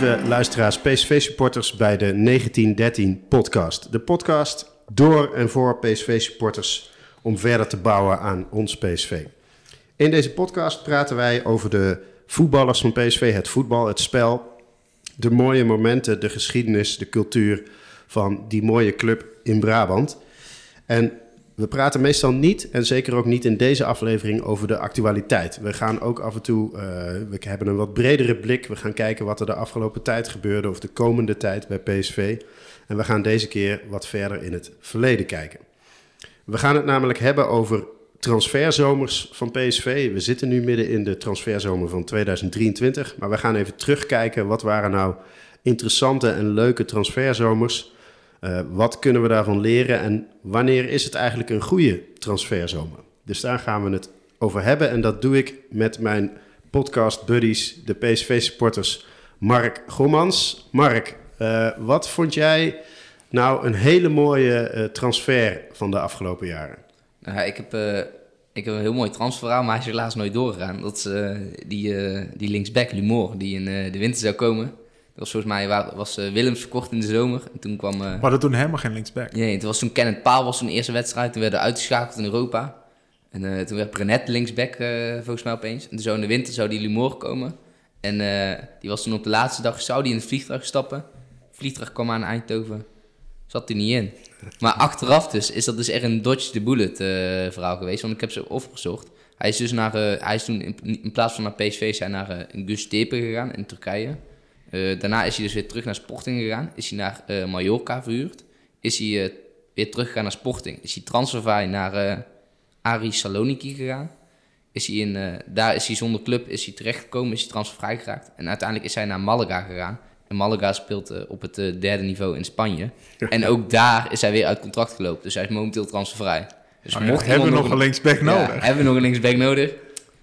Lieve luisteraars, PSV-supporters bij de 1913 podcast. De podcast door en voor PSV-supporters om verder te bouwen aan ons PSV. In deze podcast praten wij over de voetballers van PSV, het voetbal, het spel, de mooie momenten, de geschiedenis, de cultuur van die mooie club in Brabant. En we praten meestal niet, en zeker ook niet in deze aflevering, over de actualiteit. We gaan ook af en toe, uh, we hebben een wat bredere blik. We gaan kijken wat er de afgelopen tijd gebeurde of de komende tijd bij PSV. En we gaan deze keer wat verder in het verleden kijken. We gaan het namelijk hebben over transferzomers van PSV. We zitten nu midden in de transferzomer van 2023. Maar we gaan even terugkijken. Wat waren nou interessante en leuke transferzomers? Uh, wat kunnen we daarvan leren en wanneer is het eigenlijk een goede transferzomer? Dus daar gaan we het over hebben. En dat doe ik met mijn podcast buddies, de PSV-supporters, Mark Gommans. Mark, uh, wat vond jij nou een hele mooie uh, transfer van de afgelopen jaren? Nou, ik heb, ik heb een heel mooi transferverhaal, maar hij is helaas nooit doorgegaan. Dat is die, die linksback, Lumor, die in de winter zou komen. Dat was volgens mij was Willems verkocht in de zomer. En toen kwam... We hadden toen helemaal geen linksback. Nee, het was toen Kenneth Paal was toen de eerste wedstrijd. Toen werden uitgeschakeld in Europa. En toen werd Brenet linksback volgens mij opeens. En toen zou in de winter zou die Lumor komen. En die was toen op de laatste dag, zou die in het vliegtuig stappen. Het vliegtuig kwam aan Eindhoven zat hij niet in. Maar achteraf dus is dat dus echt een dodge the bullet verhaal geweest. Want ik heb ze opgezocht. Hij is dus naar, hij is toen in, in, plaats van naar PSV zijn naar uh, Gustepe gegaan in Turkije. Daarna is hij dus weer terug naar Sporting gegaan. Is hij naar Mallorca verhuurd. Is hij weer teruggegaan naar Sporting. Is hij transfervrij naar Ari Saloniki gegaan. Is hij in, daar is hij zonder club is hij terechtgekomen, is hij transfervrij geraakt. En uiteindelijk is hij naar Malaga gegaan. En Malaga speelt uh, op het uh, derde niveau in Spanje. En ook daar is hij weer uit contract gelopen. Dus hij is momenteel transfervrij. Dus oh, ja, hebben we nog een linksback nodig? Ja, hebben we nog een linksback nodig?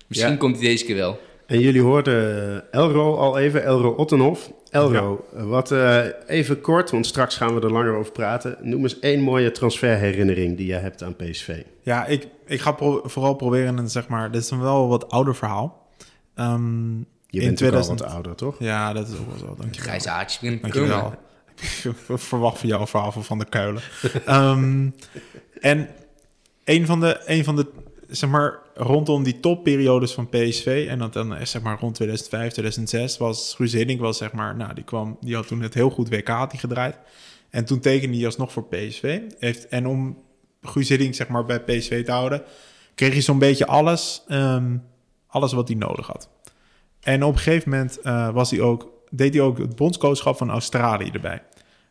Misschien ja. komt hij deze keer wel. En jullie hoorden Elro al even, Elro Ottenhof. Elro, wat uh, even kort, want straks gaan we er langer over praten. Noem eens één mooie transferherinnering die je hebt aan PSV. Ja, ik, ik ga pro vooral proberen, en zeg maar, dit is een wel wat ouder verhaal. Um, je bent 2000... al wat ouder, toch? Ja, dat is ook wel zo. Dank je Grijze haartjes Dankjewel. Ik verwacht van jou een verhaal van Van de Kuilen. um, en een van de, een van de, zeg maar, rondom die topperiodes van PSV... en dat dan, zeg maar, rond 2005, 2006... was Guus Hiddink was, zeg maar... Nou, die kwam, die had toen het heel goed WK had die gedraaid. En toen tekende hij alsnog voor PSV. Heeft, en om Guus Hiddink, zeg maar, bij PSV te houden... kreeg hij zo'n beetje alles, um, alles wat hij nodig had. En op een gegeven moment uh, was hij ook, deed hij ook het bondscoachschap van Australië erbij.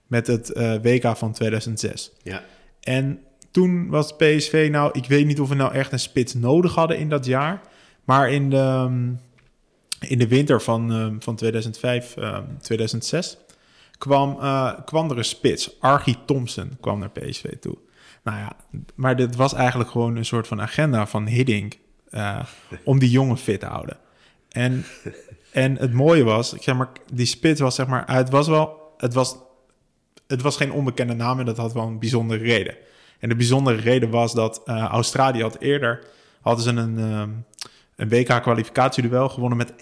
Met het uh, WK van 2006. Ja. En toen was PSV nou, ik weet niet of we nou echt een spits nodig hadden in dat jaar. Maar in de, um, in de winter van, um, van 2005, um, 2006 kwam, uh, kwam er een spits. Archie Thompson kwam naar PSV toe. Nou ja, maar dit was eigenlijk gewoon een soort van agenda van Hiddink... Uh, om die jongen fit te houden. En, en het mooie was, zeg maar, die spits was zeg maar, het was wel, het was, het was geen onbekende naam en dat had wel een bijzondere reden. En de bijzondere reden was dat uh, Australië had eerder, hadden ze een, um, een WK-kwalificatieduel gewonnen met 31-0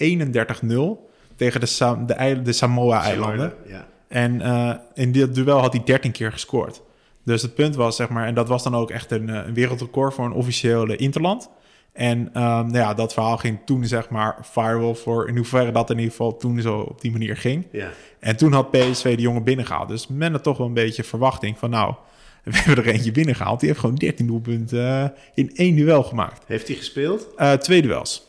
tegen de, de, de Samoa-eilanden. Ja. En uh, in dit duel had hij 13 keer gescoord. Dus het punt was, zeg maar, en dat was dan ook echt een, een wereldrecord voor een officiële interland. En um, nou ja, dat verhaal ging toen zeg maar viral voor in hoeverre dat in ieder geval toen zo op die manier ging. Ja. En toen had PSV de jongen binnengehaald. Dus men had toch wel een beetje verwachting van nou, we hebben er eentje binnengehaald. Die heeft gewoon 13 doelpunten uh, in één duel gemaakt. Heeft hij gespeeld? Uh, twee duels.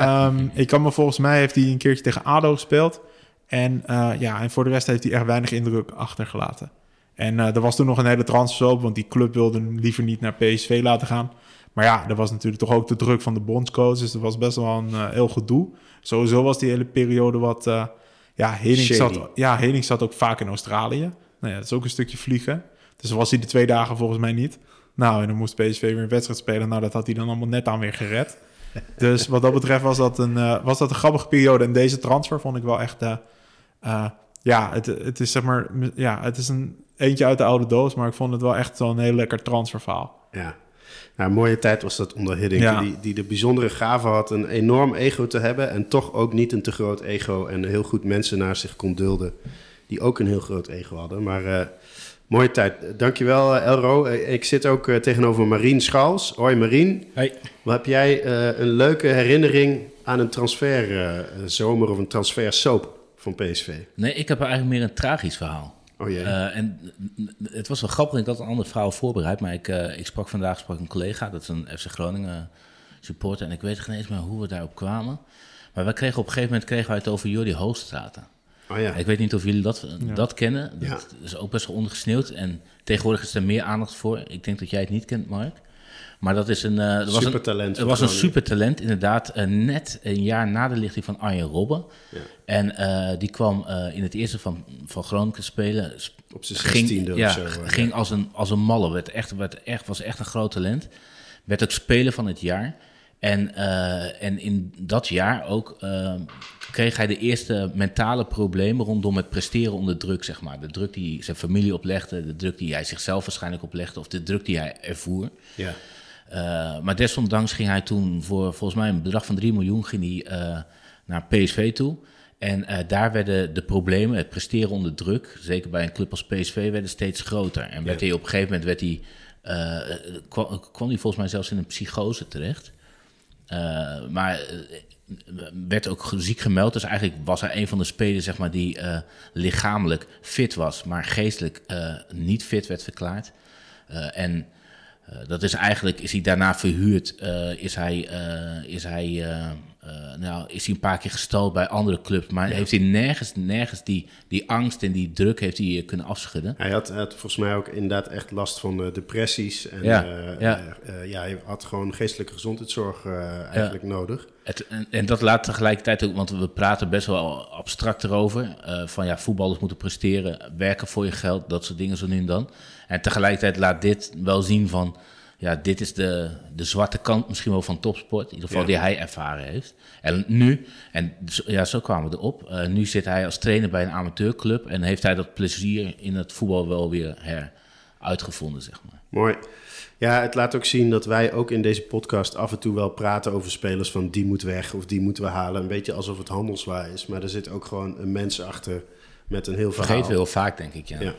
um, ik kan me volgens mij heeft hij een keertje tegen ADO gespeeld. En uh, ja, en voor de rest heeft hij echt weinig indruk achtergelaten. En er was toen nog een hele transfer want die club wilde hem liever niet naar PSV laten gaan. Maar ja, er was natuurlijk toch ook de druk van de bondscoach. Dus er was best wel een uh, heel gedoe. Sowieso was die hele periode wat... Uh, ja, Henning zat, ja, Henning zat ook vaak in Australië. Nou ja, dat is ook een stukje vliegen. Dus was hij de twee dagen volgens mij niet. Nou, en dan moest PSV weer een wedstrijd spelen. Nou, dat had hij dan allemaal net aan weer gered. Dus wat dat betreft was dat een, uh, was dat een grappige periode. En deze transfer vond ik wel echt... ja, het, het is zeg maar... Ja, het is een eentje uit de oude doos. Maar ik vond het wel echt zo'n heel lekker transferverhaal. Ja. Nou, een mooie tijd was dat onder Hiddink, Ja. die, die de bijzondere gave had een enorm ego te hebben en toch ook niet een te groot ego en heel goed mensen naar zich kon dulden die ook een heel groot ego hadden. Maar eh, mooie tijd. Dankjewel uh, Elro. Uh, ik zit ook uh, tegenover Marien Schals. Hoi Marien. Hey. Wat heb jij een leuke herinnering aan een transferzomer of een transfersoap van PSV? Nee, ik heb eigenlijk meer een tragisch verhaal. Oh jee. Uh, en het was wel grappig, ik had een ander verhaal voorbereid, maar ik, uh, ik sprak vandaag sprak een collega, dat is een FC Groningen supporter, en ik weet geen eens meer hoe we daarop kwamen. Maar we kregen op een gegeven moment kregen wij het over Jordi Hoogstraten. Oh ja. Ik weet niet of jullie dat, Ja. dat kennen. Dat Ja. is ook best wel ondergesneeuwd. En tegenwoordig is er meer aandacht voor. Ik denk dat jij het niet kent, Mark. Maar dat is een... eh, dat was een, Supertalent Het van was een supertalent, inderdaad. eh, net een jaar na de lichting van Arjen Robben. Ja. En eh, die kwam eh, in het eerste van, van Groningen spelen. Sp- Op zijn ging, zestiende ja, of zo. eh, ging als een, als een malle. Werd echt, werd echt, was echt een groot talent. Werd ook speler van het jaar. En, eh, en in dat jaar ook eh, kreeg hij de eerste mentale problemen rondom het presteren onder druk, zeg maar. De druk die zijn familie oplegde, de druk die hij zichzelf waarschijnlijk oplegde, of de druk die hij ervoer. Ja. Uh, maar desondanks ging hij toen voor volgens mij een bedrag van 3 miljoen ging hij, uh, naar PSV toe. En uh, daar werden de problemen, het presteren onder druk, zeker bij een club als PSV, werden steeds groter. En werd Ja. hij op een gegeven moment werd hij, kwam, kwam hij volgens mij zelfs in een psychose terecht. Maar werd ook ziek gemeld. Dus eigenlijk was hij een van de spelers zeg maar, die uh, lichamelijk fit was, maar geestelijk uh, niet fit werd verklaard. Uh, en dat is eigenlijk, is hij daarna verhuurd, is hij, is hij nou, is hij een paar keer gestald bij andere clubs, maar Ja. heeft hij nergens, nergens die, die angst en die druk heeft hij kunnen afschudden. Hij had, volgens mij ook inderdaad echt last van eh, depressies. En Ja, eh, ja. eh, eh, ja, hij had gewoon geestelijke gezondheidszorg eh, eigenlijk nodig. Het, en, en dat laat tegelijkertijd ook, want we praten best wel abstract erover. eh, van ja, voetballers moeten presteren, werken voor je geld, dat soort dingen zo nu en dan. En tegelijkertijd laat dit wel zien van, ja, dit is de, de zwarte kant misschien wel van topsport. In ieder geval Ja. die hij ervaren heeft. En nu, en zo- ja, zo kwamen we erop. eh, nu zit hij als trainer bij een amateurclub en heeft hij dat plezier in het voetbal wel weer her uitgevonden, zeg maar. Mooi. Ja, het laat ook zien dat wij ook in deze podcast af en toe wel praten over spelers van die moet weg of die moeten we halen. Een beetje alsof het handelswaar is, maar er zit ook gewoon een mens achter met een heel verhaal. Vergeten we heel vaak, denk ik, ja. Ja.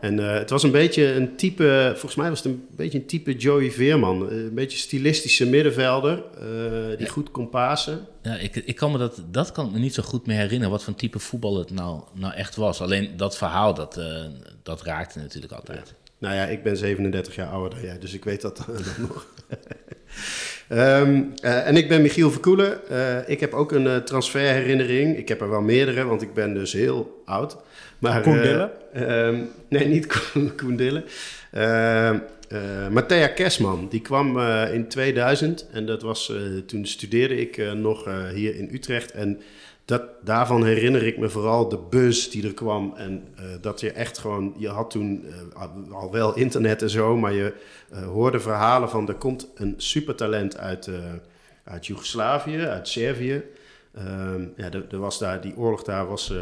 En eh, het was een beetje een type, volgens mij was het een beetje een type Joey Veerman. Eh, Een beetje stilistische middenvelder, eh, die Ja. goed kon pasen. Ja, ik, ik kan me dat, dat kan ik me niet zo goed meer herinneren wat voor type voetbal het nou, nou echt was. Alleen dat verhaal, dat, dat raakte natuurlijk altijd. Nou ja, ik ben 37 jaar ouder dan jij, dus ik weet dat dan nog. Ehm, eh, en ik ben Michiel Verkoelen. Eh, ik heb ook een eh, transferherinnering. Ik heb er wel meerdere, want ik ben dus heel oud. Maar, Koen eh, Dille? ehm, nee, niet Koen, Koen Dille. Ehm, eh, Matthea Kersman, die kwam in 2000. En dat was, toen studeerde ik nog hier in Utrecht. En dat, daarvan herinner ik me vooral de buzz die er kwam. En eh, dat je echt gewoon, je had toen eh, al wel internet en zo, maar je eh, hoorde verhalen van er komt een supertalent uit, uit Joegoslavië, uit Servië. Ehm, ja, er was daar, die oorlog daar was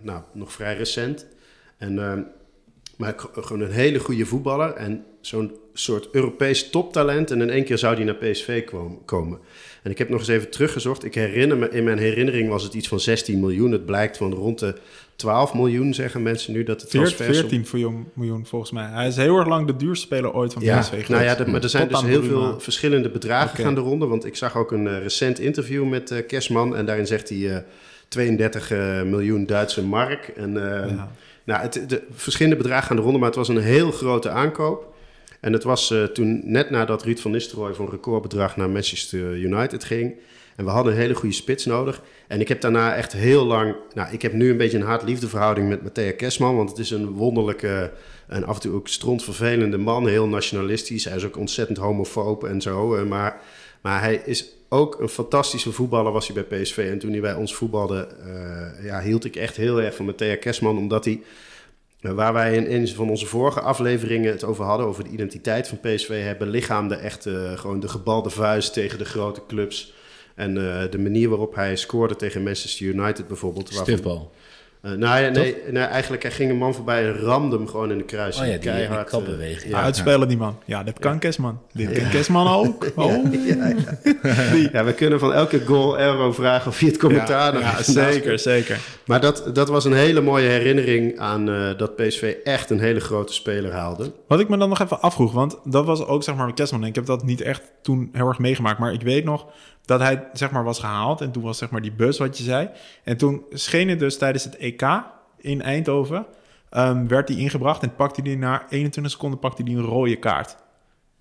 nou, nog vrij recent. En, ehm, maar gewoon een hele goede voetballer en zo'n soort Europees toptalent. En in één keer zou die naar PSV komen. En ik heb nog eens even teruggezocht. Ik herinner me, in mijn herinnering was het iets van 16 miljoen. Het blijkt van rond de 12 miljoen, zeggen mensen nu, dat de Veert- transfersom... 14 miljoen, miljoen volgens mij. Hij is heel erg lang de duurste speler ooit van Ja, PSV geweest. nou ja, maar er zijn Tot dus heel Bruma. veel verschillende bedragen Oké. gaan de ronde. Want ik zag ook een eh, recent interview met eh Kersman. En daarin zegt hij eh, 32 eh, miljoen Duitse mark. En, Ja. nou, het, de verschillende bedragen gaan de ronde, maar het was een heel grote aankoop. En het was eh, toen net nadat Ruud van Nistelrooy voor een recordbedrag naar Manchester United ging. En we hadden een hele goede spits nodig. En ik heb daarna echt heel lang... Nou, ik heb nu een beetje een haat-liefdeverhouding met Matthea Kersman. Want het is een wonderlijke en af en toe ook strontvervelende man. Heel nationalistisch. Hij is ook ontzettend homofoob en zo. eh, Maar, maar hij is ook een fantastische voetballer was hij bij PSV. En toen hij bij ons voetbalde, eh, ja, hield ik echt heel erg van Matthea Kersman. Omdat hij... Uh, Waar wij in een van onze vorige afleveringen het over hadden, over de identiteit van PSV, hebben lichaamde echt eh, gewoon de gebalde vuist tegen de grote clubs. En eh, de manier waarop hij scoorde tegen Manchester United bijvoorbeeld. waarvan- Eh, nou ja, nee, nee, eigenlijk hij ging een man voorbij en ramde hem gewoon in de kruis. Oh ja, die- die Keihard, eh, kapbeweging. Ja, ja. uitspelen die man. Ja, dat kan Kesman. Dit kan Kesman ook. Oh. ja, we kunnen van elke goal Euro vragen of hij het commentaar nog ja, zeker, zeker. Maar dat, dat was een hele mooie herinnering aan eh, dat PSV echt een hele grote speler haalde. Wat ik me dan nog even afvroeg, want dat was ook zeg maar met Kesman. En ik heb dat niet echt toen heel erg meegemaakt. Maar ik weet nog dat hij zeg maar was gehaald. En toen was zeg maar die bus wat je zei. En toen scheen het dus tijdens het EK in Eindhoven. ehm, werd hij ingebracht en pakte hij na 21 seconden pakte hij een rode kaart.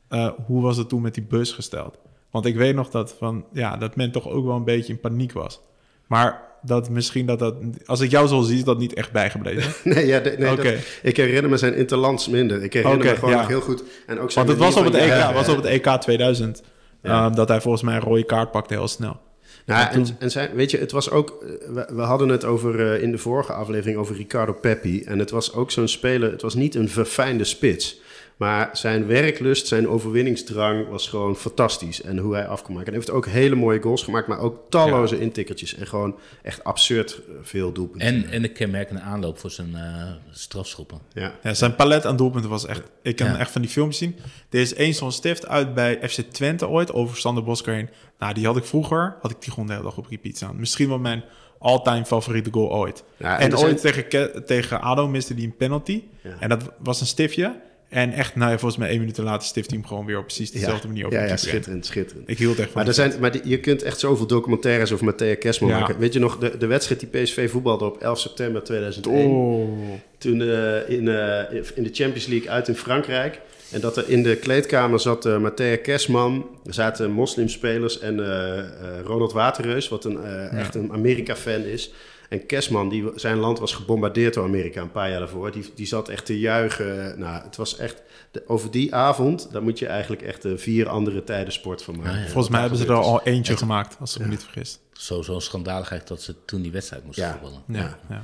Eh, hoe was het toen met die bus gesteld? Want ik weet nog dat, van, ja, dat men toch ook wel een beetje in paniek was. Maar dat misschien dat dat... Als ik jou zo zie, is dat niet echt bijgebleven. Nee, ja, de- nee dat- ik herinner me zijn interlands minder. Ik herinner me gewoon ja. nog heel goed. En ook zijn Want het was op het EK, was op het EK 2000. Ja. ehm, dat hij volgens mij een rode kaart pakte heel snel. Nou, en, en zijn, weet je, het was ook. eh, We, we hadden het over eh, in de vorige aflevering over Ricardo Peppi. En het was ook zo'n speler. Het was niet een verfijnde spits. Maar zijn werklust, zijn overwinningsdrang was gewoon fantastisch. En hoe hij af kon maken. En hij heeft ook hele mooie goals gemaakt, maar ook talloze intikkertjes. En gewoon echt absurd eh, veel doelpunten. En, en de kenmerkende aanloop voor zijn eh, strafschoppen. ja. Ja, zijn palet aan doelpunten was echt... Ik kan Ja. echt van die filmpjes zien. Er is één zo'n stift uit bij FC Twente ooit, over Sander Bosker heen. Nou, die had ik vroeger, had ik die gewoon de hele dag op repeat staan. Misschien wel mijn all-time favoriete goal ooit. Ja, en en ooit zijn- tegen, tegen ADO miste hij een penalty. Ja. En dat was een stiftje. En echt, nou ja, volgens mij één minuut later stift hij hem gewoon weer op precies dezelfde manier op ja, ja, schitterend, schitterend. Ik hield echt van Maar, er zijn, maar die- je kunt echt zoveel documentaires over Matthea Kerstman Ja. maken. Weet je nog, de, de wedstrijd die PSV voetbalde op 11 september 2001. Oh. Toen eh, in, eh, in de Champions League uit in Frankrijk. En dat er in de kleedkamer zat uh, Matthea Kersman. Er zaten moslimspelers en eh, eh, Ronald Waterreus, wat een, eh, echt een Amerika-fan is. En Kersman, die, zijn land was gebombardeerd door Amerika een paar jaar daarvoor. Die, die zat echt te juichen. Nou, het was echt... De, over die avond, daar moet je eigenlijk echt eh, vier andere tijden sport van maken. Ja, ja. Wat Volgens mij hebben ze er al eentje gemaakt, als ik me niet vergis. Sowieso schandaligheid dat ze toen die wedstrijd moesten Ja. voetballen. Ja, ja.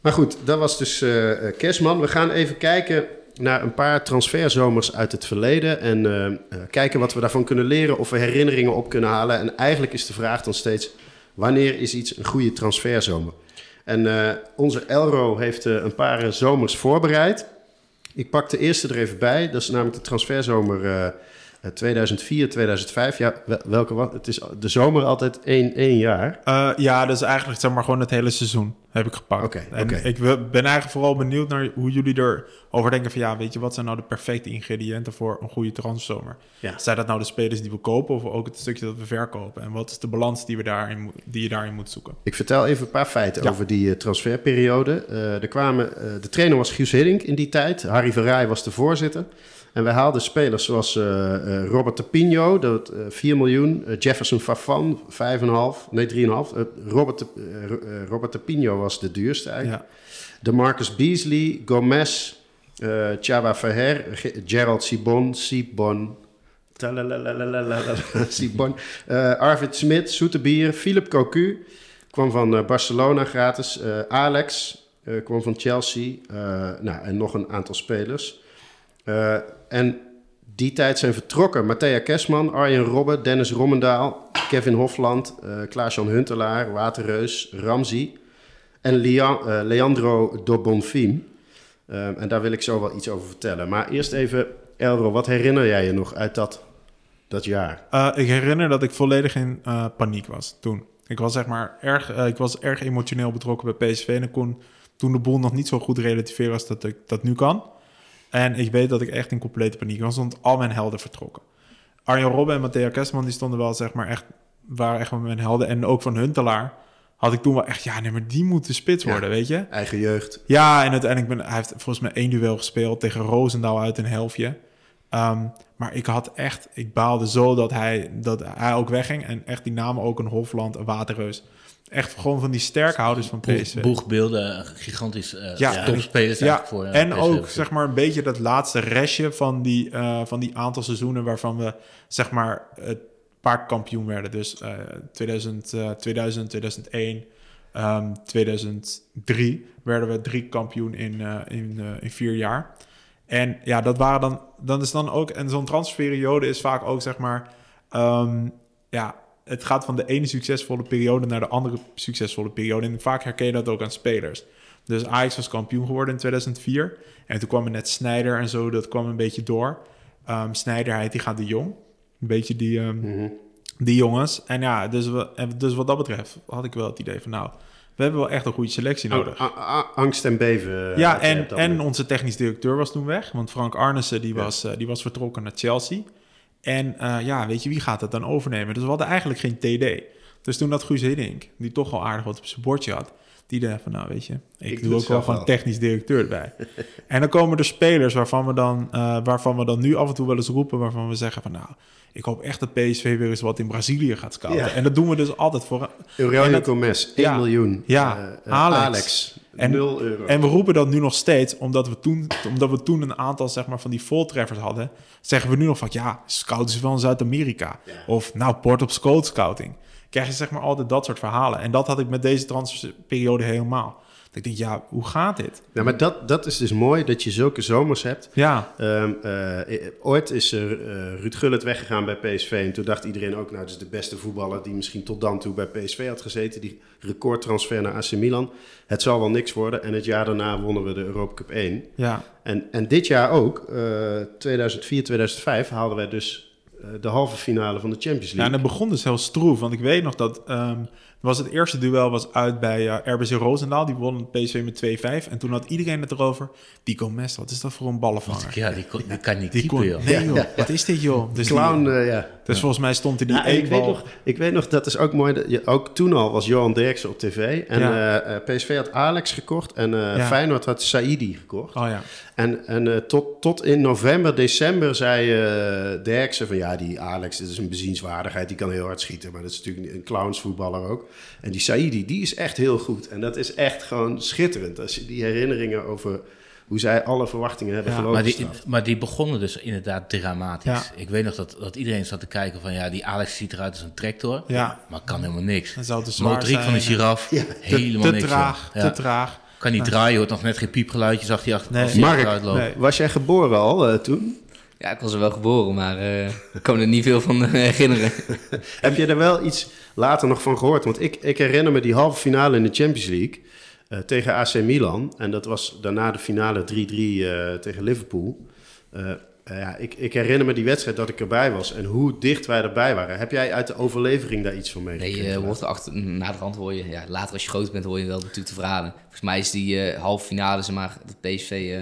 Maar goed, dat was dus eh eh, Kersman. We gaan even kijken naar een paar transferzomers uit het verleden. En eh, eh, kijken wat we daarvan kunnen leren. Of we herinneringen op kunnen halen. En eigenlijk is de vraag dan steeds: wanneer is iets een goede transferzomer? En eh, onze Elro heeft eh, een paar eh, zomers voorbereid. Ik pak de eerste er even bij. Dat is namelijk de transferzomer eh, eh, 2004, 2005. Ja, wel- welke was? Het is de zomer altijd één, één jaar. Ja, dus eigenlijk zeg maar gewoon het hele seizoen heb ik gepakt. Oké, ik ben eigenlijk vooral benieuwd naar hoe jullie erover denken van... ja, weet je, wat zijn nou de perfecte ingrediënten voor een goede transferzomer? Ja. Zijn dat nou de spelers die we kopen of ook het stukje dat we verkopen? En wat is de balans die, we daarin, die je daarin moet zoeken? Ik vertel even een paar feiten Ja. over die eh, transferperiode. Eh, er kwamen, eh, de trainer was Guus Hiddink in die tijd. Harry Verrij was de voorzitter. En wij haalden spelers zoals eh, eh, Robert de Pino, dat, eh 4 miljoen. eh, Jefferson Fafan, 5,5. Nee, 3,5. Eh, Robert, Robert de Pino was de duurste eigenlijk. Ja. De Marcus Beasley, Gomez, eh Chava Verher, Ge- Gerald Sibon, Sibon, Sibon, eh, Arvid Smit, Soeterbier, Philip Cocu, kwam van Barcelona gratis, Alex kwam van Chelsea, nou, en nog een aantal spelers. En die tijd zijn vertrokken Matthea Kesman, Arjen Robben, Dennis Rommendaal, Kevin Hofland, eh Klaas-Jan Huntelaar, Waterreus, Ramzi en eh, Leandro Dobonfim. Eh, en daar wil ik zo wel iets over vertellen. Maar eerst even, Elro, wat herinner jij je nog uit dat, dat jaar? Ik herinner dat ik volledig in paniek was toen. Ik was zeg maar erg, ik was erg emotioneel betrokken bij PSV en ik kon toen de boel nog niet zo goed relativeren als dat ik dat nu kan. En ik weet dat ik echt in complete paniek was, want al mijn helden vertrokken. Arjen Robben en Matthea Kerstman die stonden wel zeg maar echt, waren echt mijn helden. En ook van Huntelaar had ik toen wel echt, ja nee, maar die moet de spits Ja. worden, weet je. Eigen jeugd. Ja, en uiteindelijk ben hij heeft volgens mij één duel gespeeld tegen Roosendaal uit een helftje. Ehm, maar ik had echt, ik baalde zo dat hij, dat hij ook wegging. En echt die namen ook een Hofland, een Waterreus. Echt gewoon van die sterkhouders van PSV. Boegbeelden, gigantisch eh Ja, topspelers ja, eigenlijk voor. eh, en PSV. ook zeg maar een beetje dat laatste restje van die, eh, van die aantal seizoenen waarvan we zeg maar het paar kampioen werden. Dus eh 2000, eh, 2000, 2001, ehm 2003 werden we drie kampioen in, in, in vier jaar. En ja, dat waren dan, dan is dan ook, en zo'n transferperiode is vaak ook zeg maar, ehm, ja, het gaat van de ene succesvolle periode naar de andere succesvolle periode. En vaak herken je dat ook aan spelers. Dus Ajax was kampioen geworden in 2004. En toen kwam er net Snyder en zo, dat kwam een beetje door. Um, Snyder, hij, die gaat de jong. Een beetje die, um, die jongens. En ja, dus, we, dus wat dat betreft had ik wel het idee van... nou, we hebben wel echt een goede selectie nodig. A- a- angst en beven. eh, Ja, en, en onze technisch directeur was toen weg. Want Frank Arnissen die was, eh, die was vertrokken naar Chelsea. En eh, ja, weet je, wie gaat het dan overnemen? Dus we hadden eigenlijk geen TD. Dus toen dat Guus Hiddink, die toch al aardig wat op zijn bordje had... die dacht van, nou weet je, ik, Ik doe ook wel gewoon technisch directeur erbij. en dan komen er spelers waarvan we, dan, eh, waarvan we dan nu af en toe wel eens roepen... waarvan we zeggen van, nou, ik hoop echt dat PSV weer eens wat in Brazilië gaat scouten. Ja. En dat doen we dus altijd voor... Aurelio dat- Gomez, 1 Ja. miljoen. Ja, eh, Alex. Alex, En- 0 euro. En we roepen dat nu nog steeds, omdat we toen, omdat we toen een aantal zeg maar, van die voltreffers hadden. Zeggen we nu nog van ja, scouten ze wel in Zuid-Amerika. Of nou, Port op Scout Scouting. Krijg je zeg maar altijd dat soort verhalen. En dat had ik met deze transferperiode helemaal. Dat ik denk, ja, hoe gaat dit? nou, maar dat, dat is dus mooi, dat je zulke zomers hebt. Ja, Ehm, eh, ooit is er eh, Ruud Gullit weggegaan bij PSV. En toen dacht iedereen ook, nou, dat is de beste voetballer die misschien tot dan toe bij PSV had gezeten. Die recordtransfer naar AC Milan. Het zal wel niks worden. En het jaar daarna wonnen we de Europa Cup 1. ja. En, en dit jaar ook, eh 2004, 2005, haalden wij dus eh, de halve finale van de Champions ja, League. en het begon dus heel stroef. Want ik weet nog dat ehm, was het eerste duel was uit bij eh, RBC Roosendaal. Die won PSV met 2-5. En toen had iedereen het erover. Die Gomez, wat is dat voor een ballenvanger? Ja, die, kon- die kan niet Die keeper, kon, joh. nee joh, wat is dit joh? Dus, die- Clown, eh, ja. Dus volgens mij stond er die en ik, weet nog, ik weet nog, dat is ook mooi. Dat je, ook toen al was Johan Derksen op tv. En eh, eh, PSV had Alex gekocht. En Ja. Feyenoord had Saidi gekocht. Oh ja. En, en tot, tot in november, december zei Derksen van... Ja, die Alex, dit is een bezienswaardigheid. Die kan heel hard schieten. Maar dat is natuurlijk een clownsvoetballer ook. En die Saidi, die is echt heel goed. En dat is echt gewoon schitterend. Als je die herinneringen over hoe zij alle verwachtingen hebben Ja. Maar die, maar die begonnen dus inderdaad dramatisch. Ja. Ik weet nog dat, dat iedereen zat te kijken van... ja, die Alex ziet eruit als een tractor. Ja. Maar kan helemaal niks. Dat zou te zwaar Motoriek van een giraf, Ja. helemaal te, te niks. traag, te traag. Kan niet draaien, hoort nog net geen piepgeluidje, zag hij achter Nee. als hij Mark, achteruit loopt. nee. Was jij geboren al eh, toen? Ja, ik was er wel geboren, maar eh, ik kan me er niet veel van eh, herinneren. Heb je er wel iets later nog van gehoord? Want ik, ik herinner me die halve finale in de Champions League eh, tegen AC Milan. En dat was daarna de finale 3-3 eh, tegen Liverpool. Eh, ja, ik, ik herinner me die wedstrijd dat ik erbij was en hoe dicht wij erbij waren. Heb jij uit de overlevering daar iets van Nee, meegekregen? je er achter, na de rand hoor je, ja, later als je groot bent hoor je wel natuurlijk te verhalen. Volgens mij is die halve finale, zeg maar, dat PSV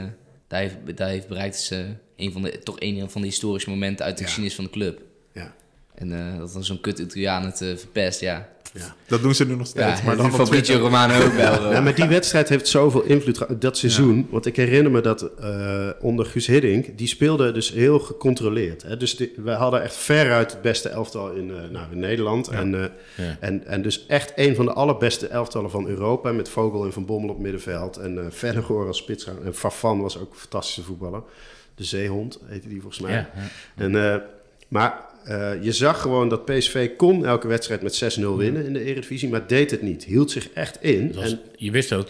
daar, heeft, daar heeft bereikt, is een van de, toch een van de historische momenten uit de Ja. geschiedenis van de club. Ja, En dat dan zo'n kut Italiaan het verpest, ja. Ja. Dat doen ze nu nog steeds. Ja, maar dan Fabrizio. Romano ook wel. Ja, maar die wedstrijd heeft zoveel invloed gehad, dat seizoen. Want ik herinner me dat eh, onder Guus Hiddink, die speelde dus heel gecontroleerd. Hè? Dus die- we hadden echt veruit het beste elftal in, eh, nou, in Nederland. En, eh, Ja. en, en dus echt een van de allerbeste elftallen van Europa. Met Vogel en Van Bommel op middenveld. En eh Vennegoor als spits. En Fafan was ook een fantastische voetballer. De zeehond heette die volgens mij. Ja, ja. En, eh, maar eh, je zag gewoon dat PSV kon elke wedstrijd met 6-0 winnen in de Eredivisie. Maar deed het niet. Hield zich echt in. Was- En, je wist ook,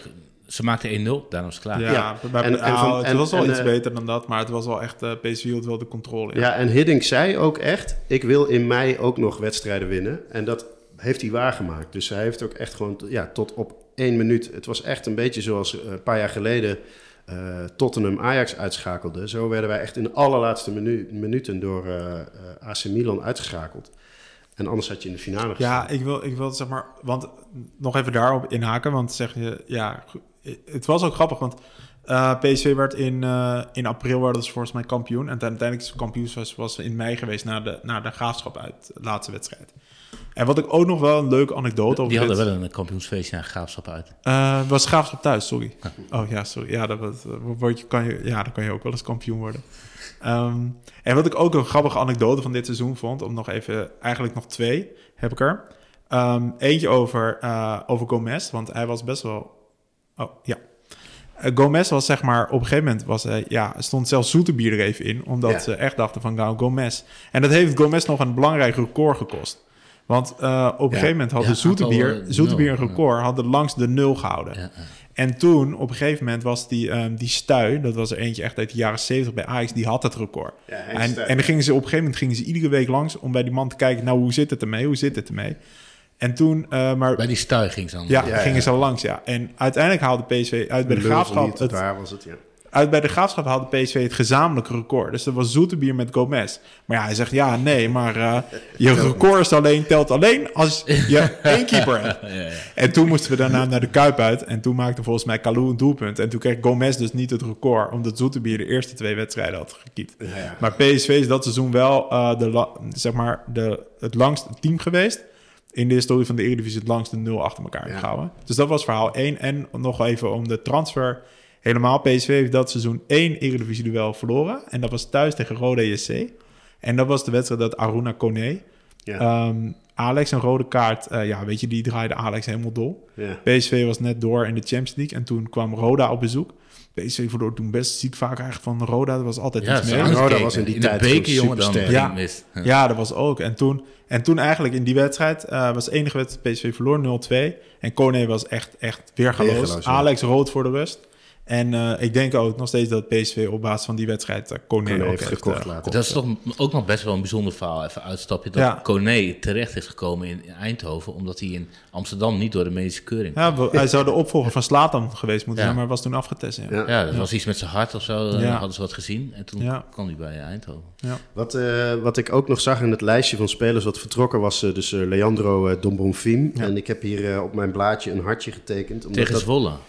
ze maakten 1-0, daarom was het klaar. Ja, Ja, maar- en- en nou, van- het en- was wel en, iets eh, beter dan dat, maar het was wel echt, eh PSV hield wel de controle. Ja, en Hiddink zei ook echt: Ik wil in mei ook nog wedstrijden winnen. En dat heeft hij waargemaakt. Dus hij heeft ook echt gewoon ja, tot op één minuut. Het was echt een beetje zoals een paar jaar geleden eh, Tottenham Ajax uitschakelde. Zo werden wij echt in de allerlaatste minu- minuten door eh, eh, AC Milan uitgeschakeld. En anders had je in de finale gestaan. Ja, ik wil, ik wil zeg maar, want nog even daarop inhaken, want zeg je, ja, het was ook grappig, want eh, PSV werd in, eh, in april werden ze volgens mij kampioen en uiteindelijk is kampioen was, was in mei geweest na de, na de graafschap uit de laatste wedstrijd. En wat ik ook nog wel een leuke anekdote over Die hadden dit- wel een kampioensfeestje naar Graafschap uit. Eh, was Graafschap thuis, sorry. Oh ja, sorry. Ja, dat, word je, kan je, ja, dan kan je ook wel eens kampioen worden. Ehm, en wat ik ook een grappige anekdote van dit seizoen vond, om nog even, eigenlijk nog twee heb ik er. Ehm, eentje over, eh, over Gomez, want hij was best wel. Oh ja. Eh, Gomez was zeg maar, op een gegeven moment was hij, ja, stond zelfs Zoeterbier er even in, omdat Ja. ze echt dachten van nou, Gomez. En dat heeft Gomez nog een belangrijk record gekost. Want eh, op een gegeven moment had Ja, de Zoeterbier, een record, hadden langs de nul gehouden. En toen, op een gegeven moment, was die, ehm, die Stuy, dat was er eentje echt uit de jaren 70 bij Ajax, die had het record. Ja, Henk Stuy. en, en dan gingen ze op een gegeven moment gingen ze iedere week langs om bij die man te kijken, nou, hoe zit het ermee? Hoe zit het ermee? En toen, eh, maar Bij die stuy ging ze dan. ja, Ja, gingen ze al langs, ja. En uiteindelijk haalde PSV uit bij de Graafschap... Het, daar was het, ja. Uit bij de Graafschap haalde PSV het gezamenlijke record. Dus dat was Zoeterbier met Gomez. Maar ja, hij zegt, ja, nee, maar eh, je record is alleen, telt alleen als je één keeper hebt. Ja, ja. En toen moesten we daarna naar de Kuip uit. En toen maakte volgens mij Kalou een doelpunt. En toen kreeg Gomez dus niet het record, omdat Zoeterbier de eerste twee wedstrijden had gekiept. Ja, ja. Maar PSV is dat seizoen wel eh, de, zeg maar de, het langste team geweest. In de historie van de Eredivisie het langste nul achter elkaar Ja. gehouden. Dus dat was verhaal 1. En nog even om de transfer. Helemaal PSV heeft dat seizoen één Eredivisie-duel verloren. En dat was thuis tegen Rode JC. En dat was de wedstrijd dat Aruna Kone... Ja. ehm, Alex een rode kaart... eh, ja, weet je, die draaide Alex helemaal dol. ja. PSV was net door in de Champions League. En toen kwam Roda op bezoek. PSV verloor toen best ziek vaak eigenlijk van Roda. Dat was altijd Ja, iets zo mee. Roda was in die de tijd beker, gewoon jongen, dan supersterk. Ja. ja. mist. Ja. Ja, dat was ook. En toen, en toen eigenlijk in die wedstrijd eh, was de enige wedstrijd PSV verloor 0-2. En Kone was echt, echt weergaloos. Alex rood voor de rust. En eh, ik denk ook nog steeds dat PSV op basis van die wedstrijd uh, Kone, Kone ook heeft gekocht eh, later. Dat is toch ook nog best wel een bijzonder verhaal. Even uitstapje. Dat Ja. Kone terecht is gekomen in Eindhoven. Omdat hij in Amsterdam niet door de medische keuring Ja, we- hij zou de opvolger van Slatan geweest moeten Ja. zijn, maar was toen afgetest. Ja. Ja. Ja, dat was iets met zijn hart of zo. Ja. Hadden ze wat gezien. En toen Ja. kwam hij bij Eindhoven. Wat, eh, wat ik ook nog zag in het lijstje van spelers wat vertrokken was dus eh, Leandro Dombonfim. Ja. En ik heb hier op mijn blaadje een hartje getekend. Omdat Tegen dat,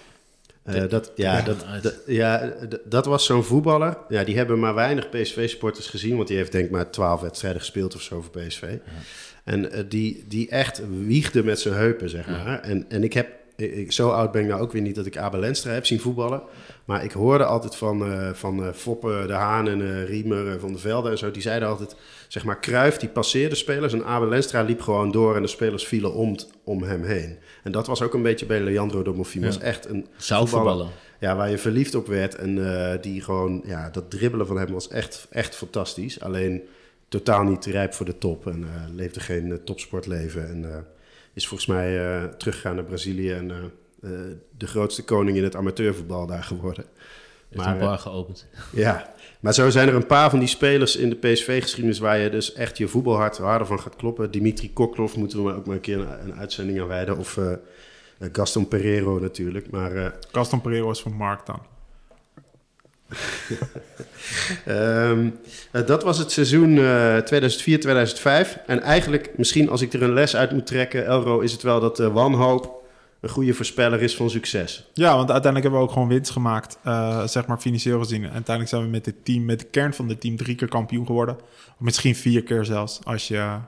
Eh, dat, ja, dat, ja, dat was zo'n voetballer. Ja, die hebben maar weinig PSV-sporters gezien. Want die heeft denk ik maar twaalf wedstrijden gespeeld of zo voor PSV. En eh, die, die echt wiegde met zijn heupen, zeg maar. En, en ik heb, ik, zo oud ben ik nou ook weer niet dat ik Abel Lenstra heb zien voetballen. Maar ik hoorde altijd van, eh, van eh, Foppe, De Haan en eh, Riemer, Van der Velde en zo. Die zeiden altijd, zeg maar, Kruif die passeerde spelers. En Abel Lenstra liep gewoon door en de spelers vielen om, om hem heen. En dat was ook een beetje bij Leandro Domofim. Ja. was echt een Zou voetballer, voetballen. Ja, waar je verliefd op werd. En die gewoon, ja, dat dribbelen van hem was echt, echt fantastisch. Alleen totaal niet rijp voor de top. En leefde geen topsportleven. En is volgens mij eh, teruggegaan naar Brazilië. En eh, eh, de grootste koning in het amateurvoetbal daar geworden. Heeft Maar, een bar geopend. Ja, maar zo zijn er een paar van die spelers in de PSV-geschiedenis... waar je dus echt je voetbalhart harder van gaat kloppen. Dimitri Koklov moeten we maar ook maar een keer een, een uitzending aan wijden. Of Gaston Pereiro natuurlijk. Maar eh, Gaston Pereiro was van Mark dan. Ehm, eh, dat was het seizoen eh 2004-2005. En eigenlijk, misschien als ik er een les uit moet trekken, Elro, is het wel dat eh, wanhoop een goede voorspeller is van succes. Ja, want uiteindelijk hebben we ook gewoon winst gemaakt, eh, zeg maar financieel gezien. En uiteindelijk zijn we met het team, met de kern van het team, drie keer kampioen geworden. Of misschien vier keer zelfs, als je,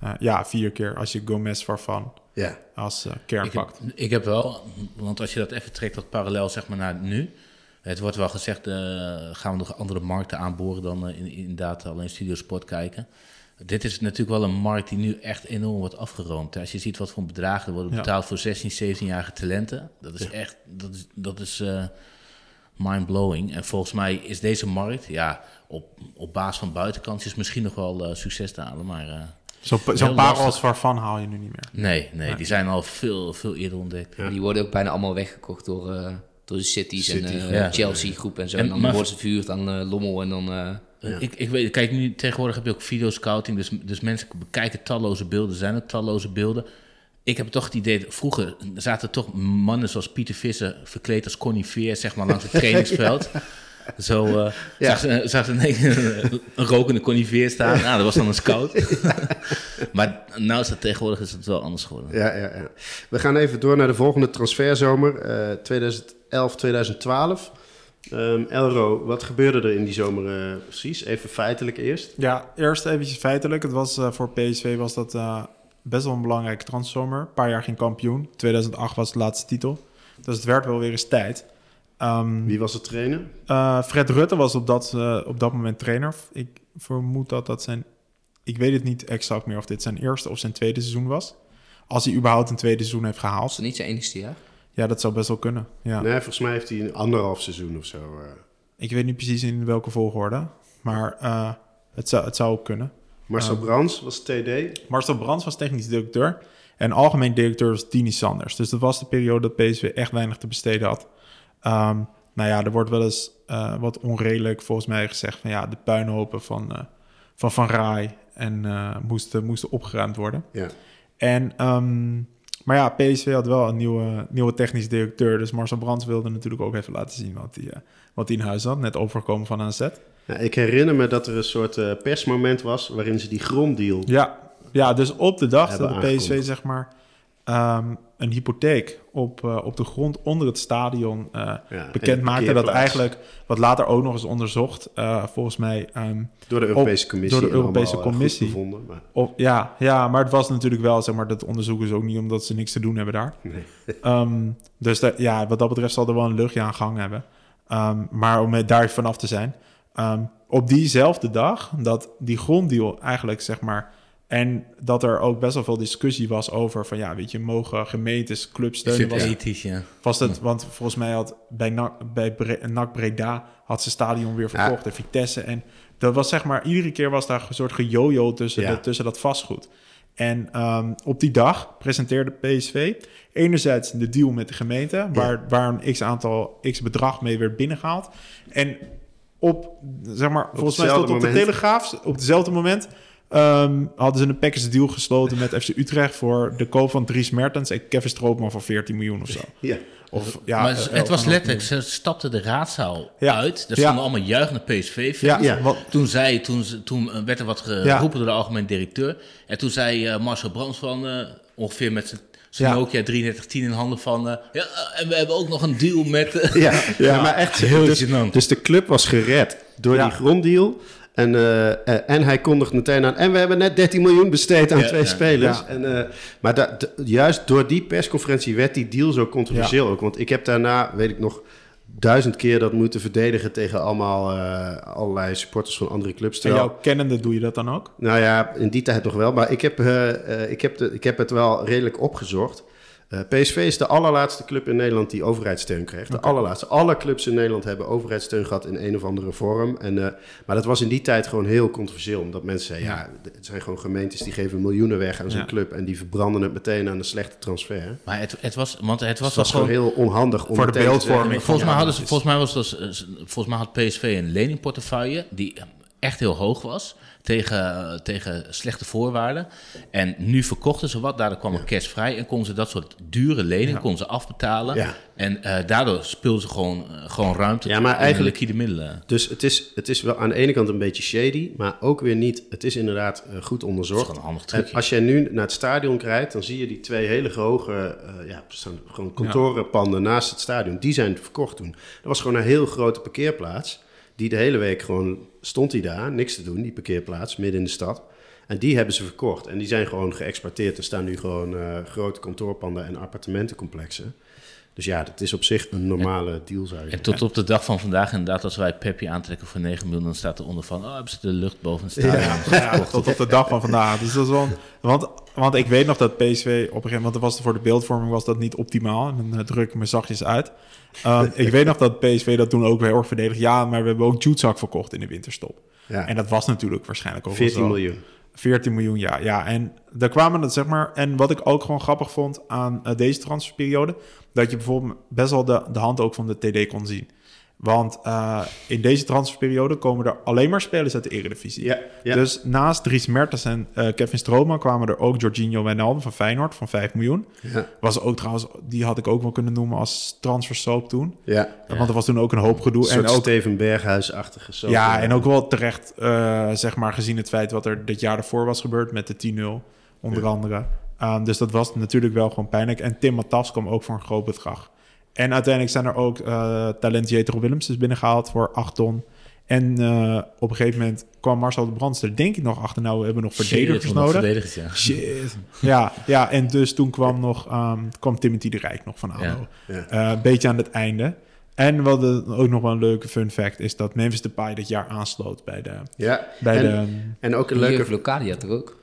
eh, ja, vier keer als je Gomez Farfan Ja, als eh, kern Ik heb, ik heb wel, want als je dat even trekt, dat parallel zeg maar naar nu. Het wordt wel gezegd, eh, gaan we nog andere markten aanboren dan eh, in, inderdaad alleen Studiosport kijken. Dit is natuurlijk wel een markt die nu echt enorm wordt afgeroomd. Als je ziet wat voor bedragen er worden Ja. betaald voor 16, 17-jarige talenten. Dat is echt, dat is, dat is eh, mind-blowing. En volgens mij is deze markt, ja, op, op basis van buitenkantjes misschien nog wel eh, succes te halen. Maar eh, Zo'n zo'n paar lastig. als Farfan haal je nu niet meer. nee, nee, die zijn al veel, veel eerder ontdekt. Ja. Die worden ook bijna allemaal weggekocht door, eh, door de Cities City, en eh, ja. Chelsea groep en zo. En En, dan maar- worden ze verhuurd aan eh, Lommel en dan... eh, Ja. Ik, ik weet, kijk, nu tegenwoordig heb je ook videoscouting, dus, dus mensen bekijken talloze beelden, zijn ook talloze beelden. Ik heb toch het idee, vroeger zaten toch mannen zoals Pieter Visser verkleed als Connie Veer, zeg maar, langs het trainingsveld. Zo uh, Ja. zag ze, zag ze een, een rokende Connie Veer staan. Nou, dat was dan een scout. maar nou is het tegenwoordig is het wel anders geworden. ja, ja, ja. We gaan even door naar de volgende transferzomer, eh 2011-2012. Ehm, Elro, wat gebeurde er in die zomer eh, precies? Even feitelijk eerst. Ja, eerst eventjes feitelijk. Het was, eh, voor PSV was dat eh, best wel een belangrijke transzomer. Een paar jaar geen kampioen. 2008 was de laatste titel. Dus het werd wel weer eens tijd. Ehm, Wie was de trainer? eh, Fred Rutte was op dat, eh, op dat moment trainer. Ik vermoed dat dat zijn... Ik weet het niet exact meer of dit zijn eerste of zijn tweede seizoen was. Als hij überhaupt een tweede seizoen heeft was gehaald. het niet zijn enigste jaar? Ja, dat zou best wel kunnen. Ja. Nee, volgens mij heeft hij een anderhalf seizoen of zo. eh. Ik weet niet precies in welke volgorde. Maar eh, het, zou, het zou ook kunnen. Marcel Ah. Brands was TD. Marcel Brands was technisch directeur. En algemeen directeur was Tini Sanders. Dus dat was de periode dat PSV echt weinig te besteden had. Ehm, nou ja, er wordt wel eens eh, wat onredelijk volgens mij gezegd van ja, de puinhopen van eh, Van, van Raai en moesten, moesten opgeruimd worden. Ja. En, ehm, maar ja, PSV had wel een nieuwe, nieuwe technisch directeur. Dus Marcel Brands wilde natuurlijk ook even laten zien wat hij, eh, wat hij in huis had. Net overgekomen van AZ. Ja, ik herinner me dat er een soort eh, persmoment was waarin ze die gronddeal... Ja, ja dus op de dag dat de PSV zeg maar ehm, een hypotheek op, eh, op de grond onder het stadion Ja, bekend en maakte. Dat eigenlijk, wat later ook nog eens onderzocht, eh, volgens mij... ehm, Door de Europese Op- Commissie. door de Europese Commissie. bevonden, maar, Of, ja, ja, maar het was natuurlijk wel, zeg maar, dat onderzoeken ze ook niet omdat ze niks te doen hebben daar. nee. Ehm, dus da- ja, wat dat betreft zal er wel een luchtje aan gang hebben. Ehm, maar om daar vanaf te zijn. op diezelfde dag dat die gronddeal eigenlijk, zeg maar... En dat er ook best wel veel discussie was over van... ja, weet je, mogen gemeentes, clubs steunen? het Was, ethisch, ja. was het, want volgens mij had bij NAC, bij Bre- NAC Breda... had ze stadion weer verkocht en Vitesse. En dat was zeg maar... iedere keer was daar een soort gejojo tussen, Ja. de- tussen dat vastgoed. En ehm, op die dag presenteerde PSV enerzijds de deal met de gemeente, waar, waar een x aantal x bedrag mee werd binnengehaald. En op, zeg maar, volgens mij stond op de. Telegraaf, op hetzelfde moment ehm, hadden ze een package deal gesloten met FC Utrecht voor de koop van Dries Mertens en Kevin Stroopman voor 14 miljoen of zo. Ja. Of, ja, maar eh, het, het was letterlijk, ze stapten de raadzaal Ja. uit. Er Ja. stonden allemaal juichende PSV-fans. Ja, Ja. wat- Toen, zei, toen, ze- toen eh, werd er wat geroepen door de algemeen directeur. En toen zei eh, Marcel Brands van eh, ongeveer met zijn zijn Ja. Nokia 3310 in handen van... eh, ja, en we hebben ook nog een deal met... eh, Ja, ja, maar echt Heel dus, gênant. dus de club was gered door Ja. die gronddeal. En, eh, eh, en hij kondigt meteen aan. En we hebben net 13 miljoen besteed aan Ja, twee ja. spelers. Ja. En, eh, maar juist door die persconferentie werd die deal zo controversieel ook. Want ik heb daarna, weet ik nog, duizend keer dat moeten verdedigen tegen allemaal allerlei supporters van andere clubs. En Terwijl, jouw kennende doe je dat dan ook? nou ja, in die tijd nog wel. Maar ik heb, ik heb, de, ik heb het wel redelijk opgezocht. Eh, PSV is de allerlaatste club in Nederland die overheidssteun kreeg. De allerlaatste. Alle clubs in Nederland hebben overheidssteun gehad in een of andere vorm. En, eh, maar dat was in die tijd gewoon heel controversieel. Omdat mensen zeiden, ja, het zijn gewoon gemeentes die geven miljoenen weg aan zo'n Ja. club. En die verbranden het meteen aan de slechte transfer. Maar het, het was, want het was, Dus was gewoon heel onhandig om Voor de beeldvorming. Volgens mij, hadden ze, volgens, mij was dat, eh, volgens mij had PSV een leningportefeuille die echt heel hoog was tegen, tegen slechte voorwaarden. En nu verkochten ze wat, daardoor kwam er cash vrij en konden ze dat soort dure leningen Ja. konden ze afbetalen. Ja. En eh, daardoor speelden ze gewoon, eh, gewoon ruimte Ja, maar eigenlijk- liquide middelen. Dus het is, het is wel aan de ene kant een beetje shady, maar ook weer niet. Het is inderdaad eh, goed Dat is onderzocht. gewoon een handig En trucje. als jij nu naar het stadion rijdt, dan zie je die twee hele hoge, eh, ja, gewoon kantorenpanden naast het stadion. Die zijn verkocht toen. Er was gewoon een heel grote parkeerplaats. Die de hele week gewoon stond die daar, niks te doen, die parkeerplaats midden in de stad. En die hebben ze verkocht. En die zijn gewoon geëxporteerd. Er staan nu gewoon eh, grote kantoorpanden en appartementencomplexen. Dus ja, dat is op zich een normale deal, zou je En tot op de dag van vandaag, inderdaad, als wij Pepje aantrekken voor 9 miljoen, dan staat er onder van, oh, hebben ze de lucht boven het stadion. Ja, tot op de dag van vandaag. Dus dat is wel, want, want ik weet nog dat PSV op een gegeven moment, want was voor de beeldvorming was dat niet optimaal. En dan eh, druk ik me zachtjes uit. Ehm, ik weet nog dat PSV dat toen ook weer heel erg verdedigd. Ja, maar we hebben ook Jutsak verkocht in de winterstop. Ja, En dat was natuurlijk waarschijnlijk ook wel 14 zo. miljoen. 14 miljoen, ja. ja. En daar kwamen het, zeg maar... En wat ik ook gewoon grappig vond aan eh, deze transferperiode... dat je bijvoorbeeld best wel de, de hand ook van de TD kon zien. Want eh, in deze transferperiode komen er alleen maar spelers uit de Eredivisie. Ja, ja. Dus naast Dries Mertens en eh, Kevin Strootman kwamen er ook Jorginho Wijnaldum van Feyenoord van 5 miljoen. ja, Was ook trouwens, die had ik ook wel kunnen noemen als transfersoap toen. ja. Want er was toen ook een hoop gedoe. Een en ook Steven Berghuis-achtige soap. ja, en ook wel terecht, eh, zeg maar, gezien het feit wat er dit jaar ervoor was gebeurd met de 10-0, onder andere. Um, dus dat was natuurlijk wel gewoon pijnlijk. En Tim Matas kwam ook voor een groot bedrag. En uiteindelijk zijn er ook uh, talent Jetro Willems is binnengehaald voor 8 ton. En uh, op een gegeven moment kwam Marcel de Brands er denk ik nog achter. Nou, we hebben nog verdedigers Shit, nodig. verdedigers, ja. Shit. Ja, ja, en dus toen kwam nog um, kwam Timothy de Rijk nog van ADO. Ja. Ja. Uh, een beetje aan het einde. En wat de, ook nog wel een leuke fun fact is dat Memphis Depay dit jaar aansloot bij de... Ja, bij en, de, en ook een Leuke. Locadia toch ook?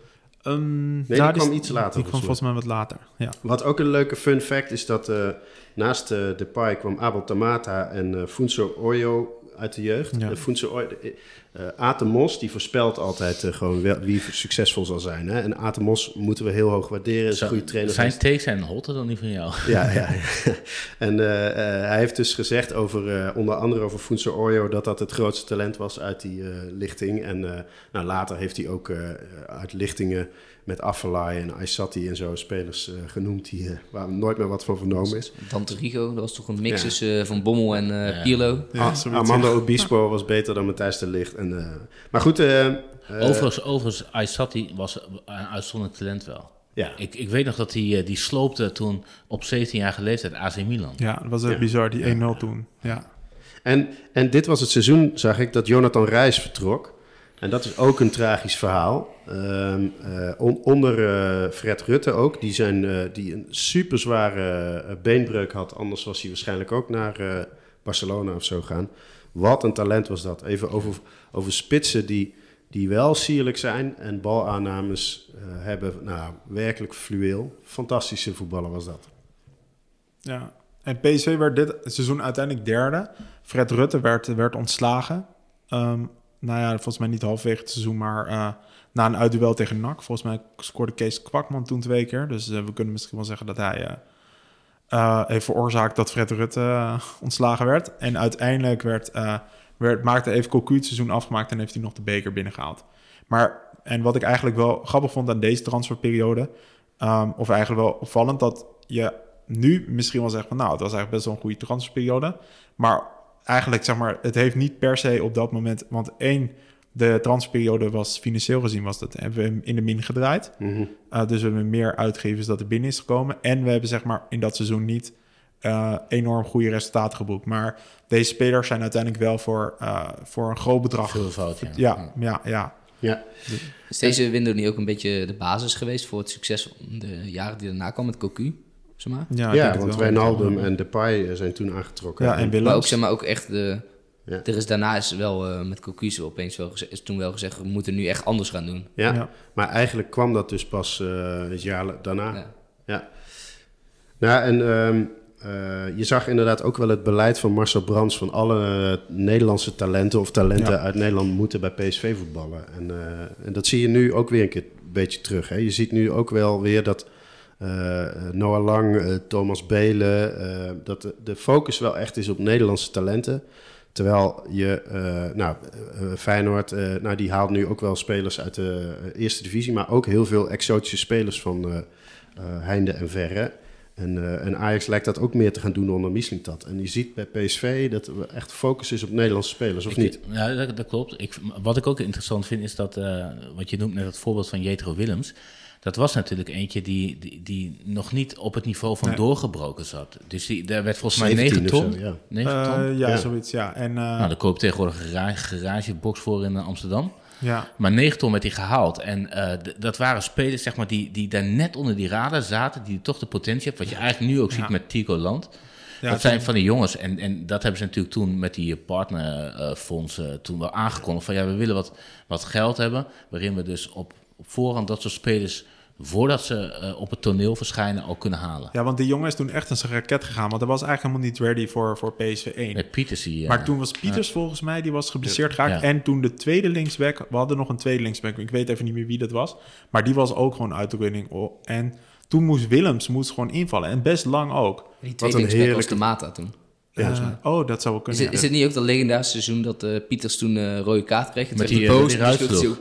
Um, nee, die kwam iets later. Die kwam volgens mij wat later, ja. Wat ook een leuke fun fact is dat uh, naast uh, Depay kwam Abel Tamata en uh, Funso Oyo uit de jeugd. Ja. Funso Oyo, eh Aten Mos die voorspelt altijd eh, gewoon wie succesvol zal zijn. Hè? En Aten Mos moeten we heel hoog waarderen. Is een goede trainer. Zijn takes zijn hotter dan die van jou. Ja, ja. En eh, eh, hij heeft dus gezegd over, eh, onder andere over Funso Orjo, dat dat het grootste talent was uit die eh, lichting. En eh, nou, later heeft hij ook eh, uit lichtingen met Afellay en Aysati en zo spelers eh, genoemd die, eh, waar nooit meer wat van vernomen is. Dante Rigo, dat was toch een mix Ja. tussen eh, Van Bommel en Ja. Pirlo. Ja, Ah, zoiets, Armando ja. Obispo was beter dan Matthijs de Ligt. En, eh, maar goed, overigens, overigens, Aysati was een uitzonderlijk talent wel. ja. Ik, ik weet nog dat hij die sloopte toen op 17-jarige leeftijd AC Milan. Ja, dat was echt Ja. bizar, die 1-0 toen. Ja. En, en dit was het seizoen, zag ik, dat Jonathan Reis vertrok. En dat is ook een tragisch verhaal. Ehm, eh, on- onder eh, Fred Rutte ook, die, zijn, eh, die een superzware eh, beenbreuk had. Anders was hij waarschijnlijk ook naar Barcelona of zo gaan. Wat een talent was dat. Even over, over spitsen die, die wel sierlijk zijn en balaannames hebben. Nou, werkelijk fluweel. Fantastische voetballer was dat. Ja. En PSV werd dit seizoen uiteindelijk derde. Fred Rutte werd, werd ontslagen. Ehm, nou ja, volgens mij niet halverwege het seizoen, maar eh, na een uitduel tegen NAC. Volgens mij scoorde Kees Kwakman toen twee keer. Dus eh, we kunnen misschien wel zeggen dat hij eh, heeft veroorzaakt dat Fred Rutte ontslagen werd. En uiteindelijk werd, werd, maakte even Cocu het seizoen afgemaakt en heeft hij nog de beker binnengehaald. Maar, en wat ik eigenlijk wel grappig vond aan deze transferperiode, ehm, of eigenlijk wel opvallend, dat je nu misschien wel zegt van nou, het was eigenlijk best wel een goede transferperiode. Maar eigenlijk zeg maar, het heeft niet per se op dat moment, want één, de transferperiode was financieel gezien, was dat, hebben we hem in de min gedraaid. Uh, dus we hebben meer uitgevers dat er binnen is gekomen. En we hebben zeg maar in dat seizoen niet uh, enorm goede resultaten geboekt. Maar deze spelers zijn uiteindelijk wel voor, uh, voor een groot bedrag. Veel fout, ja. Ja, ja, ja. Ja, Is deze window niet ook een beetje de basis geweest voor het succes van de jaren die daarna kwam met Cocu? Zeg maar? Ja, want. Wijnaldum en Depay zijn toen aangetrokken. Ja, en Willems. Maar ook, zeg maar, ook echt de... Ja. Er is daarna is wel eh, met Cocu zo opeens wel gezegd, is toen wel gezegd, we moeten nu echt anders gaan doen. Ja, Ja. maar eigenlijk kwam dat dus pas eh, het jaar daarna. Ja. Ja. Nou, en ehm, eh, je zag inderdaad ook wel het beleid van Marcel Brands... van alle Nederlandse talenten of talenten Ja. uit Nederland moeten bij PSV voetballen. En, eh, en dat zie je nu ook weer een keer een beetje terug. Hè? Je ziet nu ook wel weer dat Noah Lang, eh, Thomas Belen... eh, dat de, de focus wel echt is op Nederlandse talenten... Terwijl je, eh, nou, eh, Feyenoord, eh, nou, die haalt nu ook wel spelers uit de eh, eerste divisie, maar ook heel veel exotische spelers van eh, eh, heinde en verre. En, eh, en Ajax lijkt dat ook meer te gaan doen onder Mislintat. En je ziet bij PSV dat er echt focus is op Nederlandse spelers, of Ik- niet? Ja, dat, dat klopt. Ik, wat ik ook interessant vind is dat, eh, wat je noemt net het voorbeeld van Jetro Willems. Dat was natuurlijk eentje die, die, die nog niet op het niveau van Nee. doorgebroken zat. Dus die, daar werd volgens mij 17 9 of ton. zo, ja. 9 ton? Eh, ja, Ja. zoiets, ja. En, eh, Nou, daar koop tegenwoordig een garage, garagebox voor in eh, Amsterdam. ja. Maar 9 ton werd hij gehaald. En eh, d- dat waren spelers zeg maar, die, die daar net onder die radar zaten. Die toch de potentie hebben. Wat je eigenlijk nu ook Ja. ziet met Tico Land. Ja, dat zijn van die jongens. En, en dat hebben ze natuurlijk toen met die partnerfondsen toen wel aangekondigd. Van ja, we willen wat, wat geld hebben. Waarin we dus op, op voorhand dat soort spelers... voordat ze eh, op het toneel verschijnen al kunnen halen. ja, want die jongen is toen echt een zijn raket gegaan. Want hij was eigenlijk helemaal niet ready voor, voor PSV 1. Met Pieters die... eh, Maar toen was Pieters volgens mij, die was geblesseerd geraakt. Ja. En toen de tweede linksback, we hadden nog een tweede linksback, ik weet even niet meer wie dat was. Maar die was ook gewoon uit de running. Oh, En toen moest Willems moest gewoon invallen. En best lang ook. Die Wat een tweede linksback was heerlijke- de Mata toen. Eh, oh, dat zou wel Is kunnen. het, is het niet ook dat legendarische seizoen dat eh, Pieters toen eh rode kaart kreeg? Met die, die boos ruit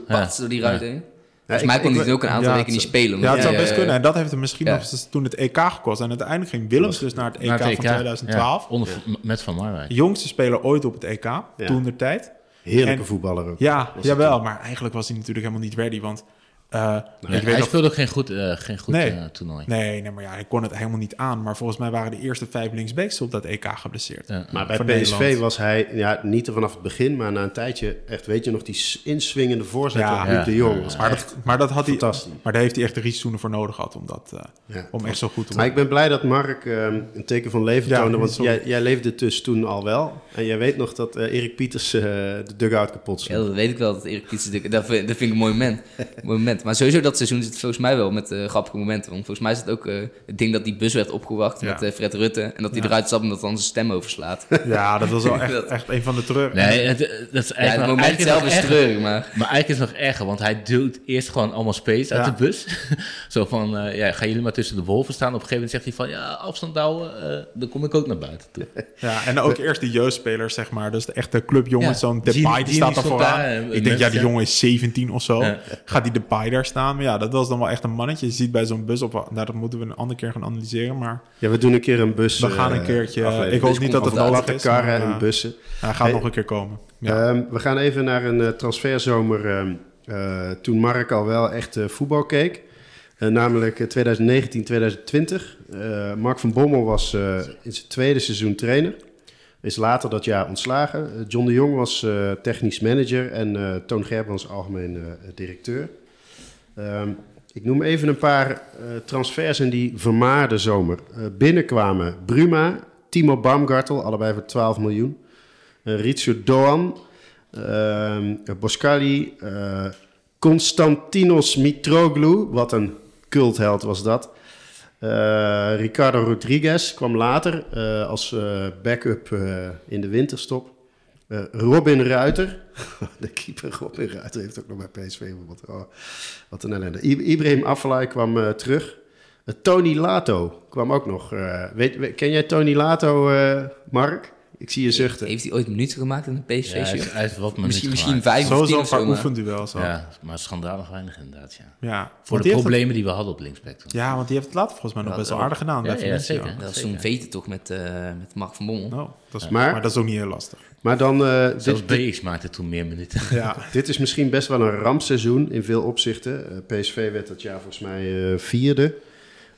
Ja. door die ruit Ja. heen. Volgens mij kon hij ook een aantal ja, weken niet spelen. Ja, het zou best eh, kunnen. En dat heeft hem misschien ja. nog eens toen het EK gekost. En uiteindelijk ging Willems dus naar het EK, naar het van 2012. Ja, onder, Met Van Marwijk. Jongste speler ooit op het EK, toen de tijd. Heerlijke En- voetballer ook. Ja, jawel. Maar eigenlijk was hij natuurlijk helemaal niet ready. Want eh, Ja, ik weet hij speelde ook geen goed, eh, geen goed Nee. eh, toernooi. Nee, nee, maar ja, ik kon het helemaal niet aan. Maar volgens mij waren de eerste vijf linksbacks op dat EK geblesseerd. Ja. Maar bij PSV Nederland. was hij, ja, niet er vanaf het begin, maar na een tijdje, echt, weet je nog, die inswingende voorzet Ja. Luc Ja. de Jong. was Maar dat, maar dat had hij, maar daar heeft hij echt drie seizoenen voor nodig gehad om, dat, eh, Ja. om echt zo goed te Maar worden. ik ben blij dat Mark ehm, een teken van leven Ja, toonde, want jij, jij leefde dus toen al wel. En jij weet nog dat eh, Erik Pieters eh, de dugout kapot Ja, sloeg. dat weet ik wel, dat Erik Pieters... Dat vind, dat vind ik een mooi moment. mooi moment. Momenten. Maar sowieso dat seizoen zit volgens mij wel met eh, grappige momenten. Want volgens mij is het ook eh, het ding dat die bus werd opgewacht Ja. met eh, Fred Rutte. En dat hij Ja. eruit stapt en dat dan zijn stem overslaat. Ja, dat was wel echt, Dat- echt een van de terug. Nee, het, dat is ja, het eigenlijk, nog- moment zelf is treurig, maar... Maar eigenlijk is het nog erger, want hij duwt eerst gewoon allemaal space uit de bus. Zo van, eh, ja, gaan jullie maar tussen de wolven staan. Op een gegeven moment zegt hij van, ja, afstand houden, eh, dan kom ik ook naar buiten toe. Ja, en ook eerst de jeugdspelers, zeg maar. Dus de echte clubjongens, Ja. zo'n Depay, die, die- staat stond vooraan. daar, ik denk, ja, die jongen is 17 of zo. Ja. Gaat die Depay daar staan? Maar ja, dat was dan wel echt een mannetje. Je ziet bij zo'n bus op... Nou, dat moeten we een andere keer gaan analyseren. Maar Ja, we doen een keer een bus. we gaan een eh, keertje... ik hoop Dus niet dat het nodig Platte is. karren maar, en eh, bussen. Hij gaat Hey. nog een keer komen. Ja. Ehm, we gaan even naar een eh, transferzomer ehm, eh, toen Mark al wel echt voetbal keek. Namelijk eh, 2019, 2020. Eh, Mark van Bommel was in zijn tweede seizoen trainer. Is later dat jaar ontslagen. John de Jong was technisch manager en Toon Gerbrands algemeen directeur. Ehm, ik noem even een paar eh, transfers in die vermaarde zomer. Eh, binnenkwamen Bruma, Timo Baumgartel, allebei voor 12 miljoen. Uh, Doan, Boskali, eh, Konstantinos Mitroglou, wat een cultheld was dat. Ricardo Rodriguez kwam later als backup in de winterstop. Eh, Robin Ruiter, de keeper Robin Ruiter heeft ook nog bij PSV. Wat, oh, wat een ellende. I- Ibrahim Afellay kwam eh, terug. Eh, Tony Lato kwam ook nog. eh, weet, weet- ken jij Tony Lato, eh, Mark? Ik zie je zuchten. Heeft hij ooit minuten gemaakt in een PSV? Ja, hij, heeft- hij heeft wat misschien minuten misschien vijf of tien Sowieso of een zo. al. Ja, Ja, maar schandalig weinig inderdaad, ja. ja. Voor want de die heeft het- problemen die we hadden op linksback toen. ja, want die heeft het later volgens mij nog best wel aardig gedaan. Ja, bij ja, zeker. Dat was Zeker. toen Veten toch met, eh, met Mark van Bommel. Nou, dat is, Maar- maar, dat is ook niet heel lastig. Maar dan, eh, Zelfs dit, BX maakte toen meer minuten. Ja, dit is misschien best wel een rampseizoen in veel opzichten. Eh, PSV werd dat jaar volgens mij eh, vierde.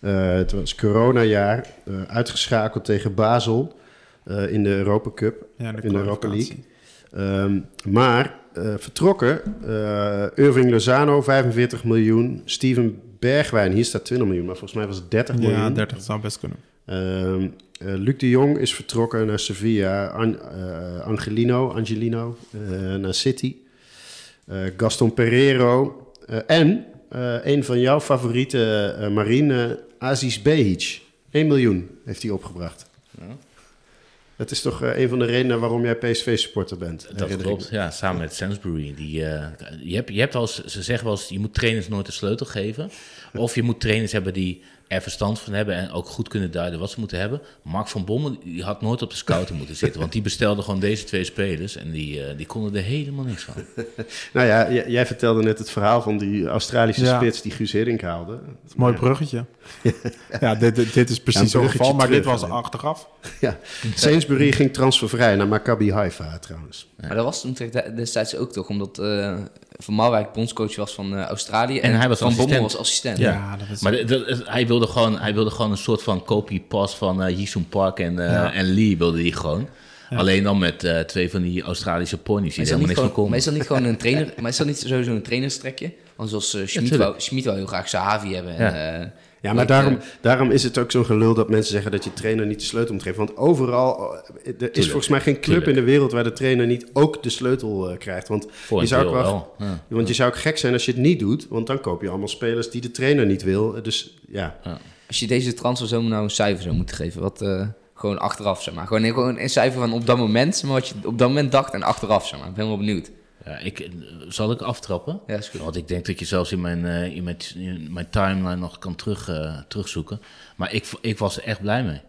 Eh, het was coronajaar, eh, uitgeschakeld tegen Basel eh, in de Europa Cup. ja In de Europa kwalificatie. Ehm, maar eh, vertrokken, eh Irving Lozano 45 miljoen, Steven Bergwijn, hier staat 20 miljoen, maar volgens mij was het 30 miljoen. Ja, 30 zou best kunnen. Ehm, eh, Luc de Jong is vertrokken naar Sevilla, An- eh, Angelino, Angelino eh, naar City, Eh, Gaston Pereiro eh, en eh, een van jouw favoriete eh marine, Aziz Behic. 1 miljoen heeft hij opgebracht. Dat is toch eh, een van de redenen waarom jij PSV-supporter bent. Dat klopt, ja, samen met Sainsbury. Die, eh, je, hebt, je hebt eens, ze zeggen wel eens, je moet trainers nooit de sleutel geven. Of je moet trainers hebben die er verstand van hebben en ook goed kunnen duiden wat ze moeten hebben. Mark van Bommel die had nooit op de scouting moeten zitten, want die bestelde gewoon deze twee spelers en die, eh, die konden er helemaal niks van. Nou ja, j- jij vertelde net het verhaal van die Australische Ja. spits die Guus Hiddink haalde. Mooi bruggetje. ja, dit, dit, is precies een zo'n geval, maar dit was achteraf. Ja, Sainsbury ging transfervrij naar Maccabi Haifa trouwens. Maar dat was toen de- destijds ook toch, omdat eh Van Marwijk bondscoach was van eh, Australië. En, En hij was Van Bommel assistent. was assistent. Ja, dat is... Maar de- de- hij, wilde gewoon, hij wilde gewoon een soort van copy-pas van eh Jisung Park en, eh, Ja. en Lee wilde hij gewoon. Alleen dan met eh, twee van die Australische ponies die Maar er is, dat helemaal niet niks van gewoon, maar is dat niet gewoon een trainer? Maar is dat niet sowieso een trainerstrekje? Want zoals Schmid, wou, Schmid wou heel graag Sahavi hebben. En, Ja. Ja, maar daarom, daarom is het ook zo'n gelul dat mensen zeggen dat je trainer niet de sleutel moet geven. Want overal, eh, er is volgens mij geen club Tuurlijk. in de wereld waar de trainer niet ook de sleutel eh, krijgt. Want Voor je zou ook wel, wel. Ja. Want je zou ook gek zijn als je het niet doet, want dan koop je allemaal spelers die de trainer niet wil. Dus ja, Als je deze transferzomer nou een cijfer zou moeten geven, wat eh, gewoon achteraf, zeg maar. Gewoon, gewoon een cijfer van op dat moment, maar, wat je op dat moment dacht en achteraf, zeg maar. Ik ben wel benieuwd. Ja, ik, zal ik aftrappen? Ja, is goed. Want ik denk dat je zelfs in mijn, eh, in mijn, in mijn timeline nog kan terug, eh, terugzoeken. Maar ik, ik was er echt blij mee.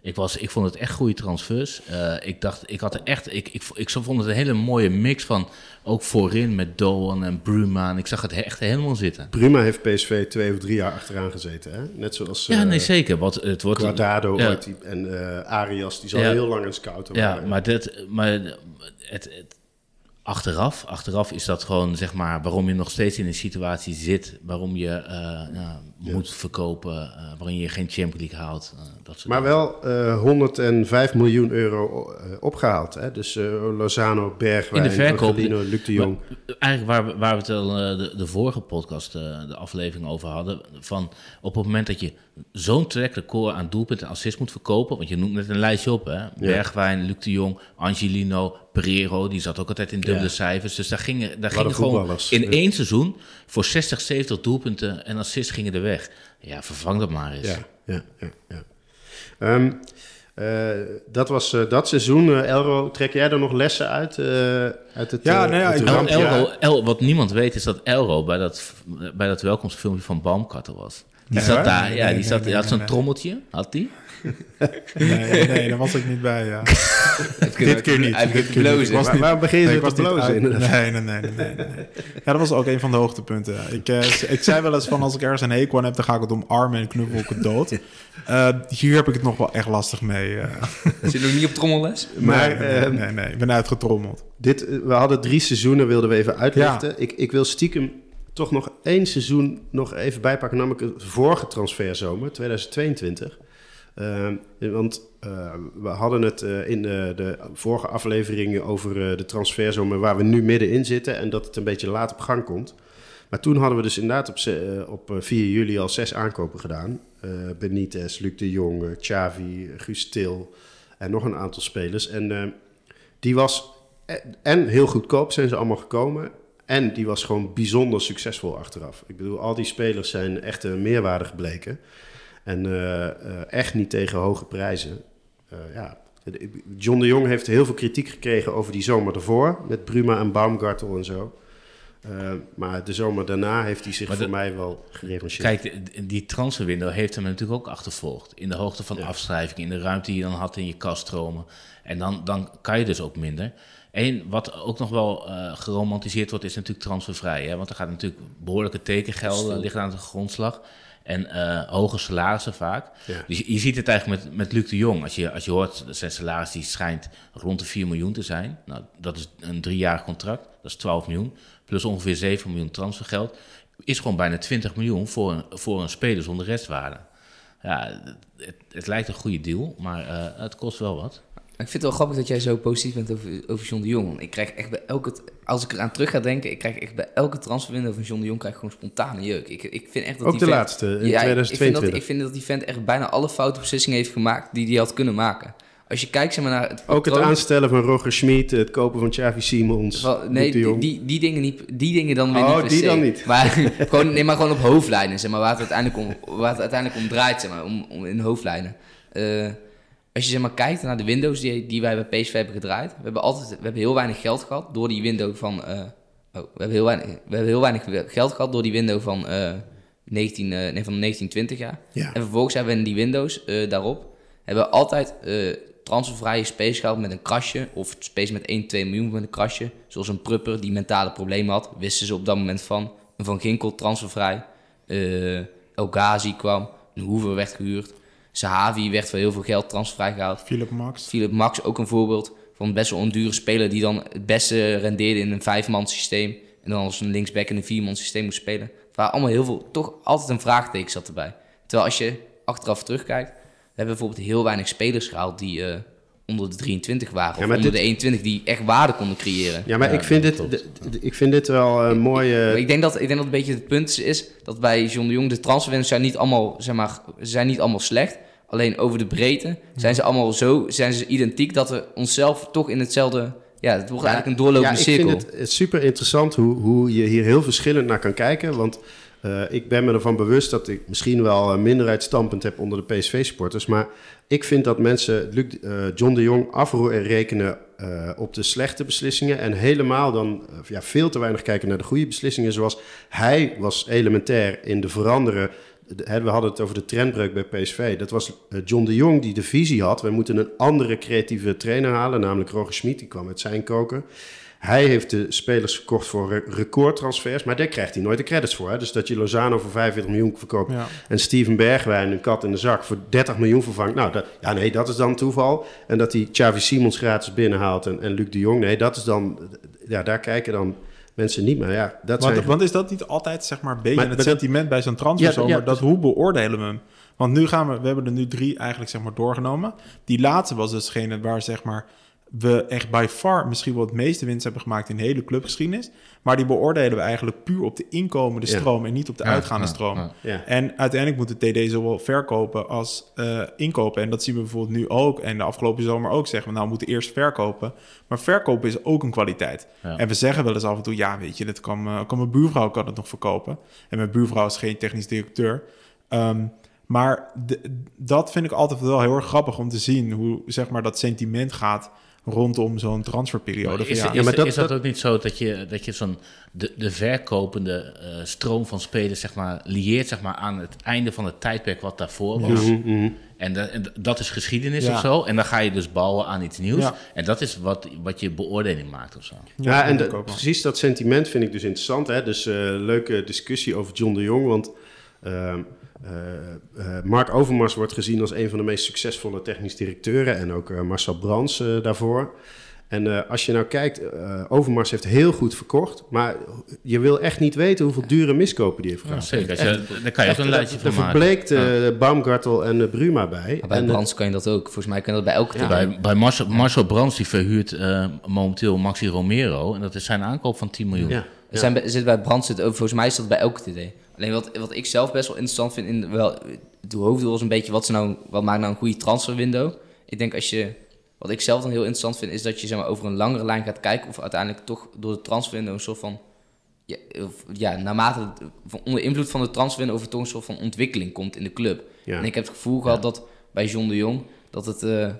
Ik, was, ik vond het echt goede transfers. Eh, ik dacht, ik had er echt, ik, ik, ik vond het een hele mooie mix van, ook voorin met Doan en Bruma. En ik zag het echt helemaal zitten. Bruma heeft PSV twee of drie jaar achteraan gezeten. Hè? Net zoals Ja, nee, zeker. Want het wordt Guardado Ja. ooit die- en eh, Arias, die zal Ja. heel lang een scouter Ja, maar, dit, maar het, het, achteraf, achteraf is dat gewoon zeg maar waarom je nog steeds in een situatie zit, waarom je eh, ja, moet verkopen, eh, waarin je geen Champions League haalt. eh, dat soort Maar dingen. wel eh 105 miljoen euro eh, opgehaald. Hè? Dus eh, Lozano, Bergwijn, In de verkoop- Angelino, Luc de Jong. Maar eigenlijk waar we, waar we het al eh, de, de vorige podcast, eh, de aflevering over hadden, van op het moment dat je zo'n track record aan doelpunten en assists moet verkopen, want je noemt net een lijstje op, hè? Bergwijn, Luc de Jong, Angelino, Pereiro, die zat ook altijd in dubbele Ja. cijfers. Dus daar gingen, daar gingen gewoon in Ja. één seizoen voor 60, 70 doelpunten en assists gingen er weg. Ja, vervang dat maar eens. Ja, ja, ja. ja. Ehm, eh, dat was eh, dat seizoen. Eh, Elro, trek jij er nog lessen uit? eh, uit het, Ja, eh, nou ja, het El? Elro, El- wat niemand weet is dat Elro bij dat, bij dat welkomstfilmpje van Baumkarten was. Die Nee, zat hoor. daar, Nee, ja, nee, die, nee, zat, nee, die had nee, zo'n nee. trommeltje, had die. Nee, nee, daar was ik niet bij. Ja. Dit keer niet, Hij dit keer niet. blozen. Was Waar- niet- waarom begin je Nee, te blozen? Nee, nee, nee, nee, nee, nee. Ja, dat was ook een van de hoogtepunten. ja. Ik, eh, ik zei wel eens van als ik ergens een hekel aan heb, dan ga ik het omarmen en knuffel ik het dood. Eh, hier heb ik het nog wel echt lastig mee. eh. Zit nog niet op trommelles? Maar nee, nee, ehm, nee, nee, ik ben uitgetrommeld. dit, we hadden drie seizoenen, wilden we even uitlichten. Ik, ik wil stiekem toch nog één seizoen nog even bijpakken. Namelijk het vorige transferzomer, 2022. Ehm, want eh, we hadden het eh, in de, de vorige afleveringen over eh, de transferzomer waar we nu middenin zitten. En dat het een beetje laat op gang komt. Maar toen hadden we dus inderdaad op, eh, op eh, 4 juli al zes aankopen gedaan. Eh, Benitez, Luc de Jong, eh, Xavi, Guus Til en nog een aantal spelers. En eh, die was en heel goedkoop zijn ze allemaal gekomen. En die was gewoon bijzonder succesvol achteraf. Ik bedoel, al die spelers zijn echt een meerwaarde gebleken. En eh, eh, echt niet tegen hoge prijzen. Eh, ja. John de Jong heeft heel veel kritiek gekregen over die zomer ervoor. Met Bruma en Baumgartel en zo. Eh, maar de zomer daarna heeft hij zich voor mij wel gerevancheerd. Kijk, die transferwindow heeft hem natuurlijk ook achtervolgd. In de hoogte van Ja. afschrijving, in de ruimte die je dan had in je kaststromen. En dan, dan kan je dus ook minder. En wat ook nog wel eh, geromantiseerd wordt, is natuurlijk transfervrij. Hè? Want er gaat natuurlijk behoorlijke tekengelden liggen aan de grondslag. En eh, hoge salarissen vaak. Ja. Dus je, je ziet het eigenlijk met, met Luc de Jong. Als je, als je hoort, zijn salaris die schijnt rond de 4 miljoen te zijn. Nou, dat is een driejarig contract. Dat is 12 miljoen. Plus ongeveer 7 miljoen transfergeld. Is gewoon bijna 20 miljoen voor een, voor een speler zonder restwaarde. Ja, het, het lijkt een goede deal, maar eh, het kost wel wat. Ik vind het wel grappig dat jij zo positief bent over, over John de Jong. Want ik krijg echt bij elke... Als ik eraan terug ga denken, ik krijg echt bij elke transferwindow van John de Jong krijg ik gewoon spontane jeuk. Ik, ik vind echt dat Ook die de vent- laatste, in Ja, ik- Ik vind, 2022. dat, ik vind dat die vent echt bijna alle foute beslissingen heeft gemaakt die hij had kunnen maken. Als je kijkt zeg maar, naar het Ook het aanstellen van Roger Schmid, het kopen van Xavi Simons. Wel, nee, de die, Jong. die, die dingen niet, die dingen dan weer Oh, niet per die se. dan niet. Maar gewoon, nee, maar gewoon op hoofdlijnen, zeg maar, waar het uiteindelijk om, waar het uiteindelijk om draait, zeg maar, om, om in hoofdlijnen. Eh, als je zeg maar kijkt naar de windows die, die wij bij PSV hebben gedraaid, we hebben altijd, we hebben heel weinig geld gehad door die window van, eh, oh, we hebben heel weinig, we hebben heel weinig geld gehad door die window van eh 19, eh, nee, van 1920 jaar. Ja. En vervolgens hebben we in die windows eh, daarop hebben we altijd eh transfervrije space gehad met een krasje. Of space met 1, 2 miljoen met een krasje. Zoals een prupper die mentale problemen had. Wisten ze op dat moment van. Een Van Ginkel transfervrij. eh El Ghazi kwam. Een Hoever werd gehuurd. Sahavi werd voor heel veel geld transfervrij gehaald. Philip Max. Philip Max ook een voorbeeld van best wel een dure speler die dan het beste rendeerde in een vijfman systeem. En dan als een linksback in een vierman systeem moest spelen. Waren allemaal heel veel, toch altijd een vraagteken zat erbij. Terwijl als je achteraf terugkijkt, we hebben bijvoorbeeld heel weinig spelers gehaald die eh, onder de 23 waren. Ja, of onder dit- de 21 die echt waarde konden creëren. Ja, maar ik, vind dit, ik vind dit wel een mooie... Ik denk dat, ik denk dat een beetje het punt is dat bij John de Jong de transferwindows zijn niet allemaal, zeg maar, zijn niet allemaal slecht. Alleen over de breedte zijn ze allemaal zo, zijn ze identiek dat we onszelf toch in hetzelfde, ja, het wordt eigenlijk een doorlopende ja, cirkel. Ik vind het super interessant hoe, hoe je hier heel verschillend naar kan kijken. Want eh, ik ben me ervan bewust dat ik misschien wel een minderheidsstandpunt heb onder de PSV-sporters. Maar ik vind dat mensen Luc, eh, John de Jong afrekenen eh op de slechte beslissingen. En helemaal dan eh, ja, veel te weinig kijken naar de goede beslissingen. Zoals hij was elementair in de veranderen. We hadden het over de trendbreuk bij PSV. Dat was eh, John de Jong die de visie had. We moeten een andere creatieve trainer halen, namelijk Roger Schmid. Die kwam uit zijn koken. Hij heeft de spelers gekocht voor re- recordtransfers, maar daar krijgt hij nooit de credits voor. Hè? Dus dat je Lozano voor 45 miljoen verkoopt Ja. en Steven Bergwijn, een kat in de zak, voor 30 miljoen vervangt. Nou, dat, ja, nee, dat is dan toeval. En dat hij Xavi Simons gratis binnenhaalt en, en Luc de Jong, nee, dat is dan, ja, daar kijken dan mensen niet. Maar ja, dat Want, zijn... want is dat niet altijd zeg maar een beetje Maar- het sentiment bij zo'n? Ja, ja, dat hoe beoordelen we hem? Want nu gaan we, we hebben er nu drie eigenlijk zeg maar doorgenomen. Die laatste was dus degene waar zeg maar we echt by far misschien wel het meeste winst hebben gemaakt in de hele clubgeschiedenis. Maar die beoordelen we eigenlijk puur op de inkomende Ja. stroom en niet op de Ja, uitgaande ja, stroom. ja. Ja. En uiteindelijk moet de TD zowel verkopen als eh, inkopen. En dat zien we bijvoorbeeld nu ook. En de afgelopen zomer ook zeggen we, nou we moeten eerst verkopen. Maar verkopen is ook een kwaliteit. Ja. En we zeggen wel eens af en toe, ja weet je, dat kan, eh, kan mijn buurvrouw kan het nog verkopen. En mijn buurvrouw is geen technisch directeur. Ehm, maar de- dat vind ik altijd wel heel erg grappig om te zien hoe zeg maar, dat sentiment gaat rondom zo'n transferperiode. Maar Van, is, ja, is, Ja, maar dat- is dat dat- ook niet zo dat je, dat je zo'n de, de verkopende eh, stroom van spelers zeg maar, lieert zeg maar, aan het einde van het tijdperk wat daarvoor was? Mhm, mhm. En, dat- en dat is geschiedenis Ja. of zo. En dan ga je dus bouwen aan iets nieuws. Ja. En dat is wat, wat je beoordeling maakt of zo. Ja, en de- precies dat sentiment vind ik dus interessant. Hè? Dus eh, leuke discussie over John de Jong. Want ehm, eh, eh, Mark Overmars wordt gezien als een van de meest succesvolle technisch directeuren. En ook eh, Marcel Brands eh, daarvoor. En eh, als je nou kijkt, eh, Overmars heeft heel goed verkocht. Maar je wil echt niet weten hoeveel dure miskopen die heeft Ja, gehad. zeker. Als Echt- je, daar kan je ook een lijstje Er van maken. verbleekt eh Baumgartel en eh, Bruma bij. Maar bij en, eh, Brands kan je dat ook. Volgens mij kan je dat bij elke Ja. team. Bij, bij Marcel, Marcel Brands die verhuurt eh, momenteel Maxi Romero. En dat is zijn aankoop van 10 miljoen. ja, Er ja. zijn, zit bij Brands, zit ook, volgens mij is dat bij elke TD. Alleen wat, wat ik zelf best wel interessant vind, in, wel, het hoofddoel is een beetje, wat, is nou, wat maakt nou een goede transferwindow? Ik denk als je, wat ik zelf dan heel interessant vind, is dat je zeg maar, over een langere lijn gaat kijken of uiteindelijk toch door de transferwindow een soort van, ja, of, ja naarmate, van, onder invloed van de transferwindow, of er toch een soort van ontwikkeling komt in de club. Ja. En ik heb het gevoel gehad dat bij John de Jong, dat het eh,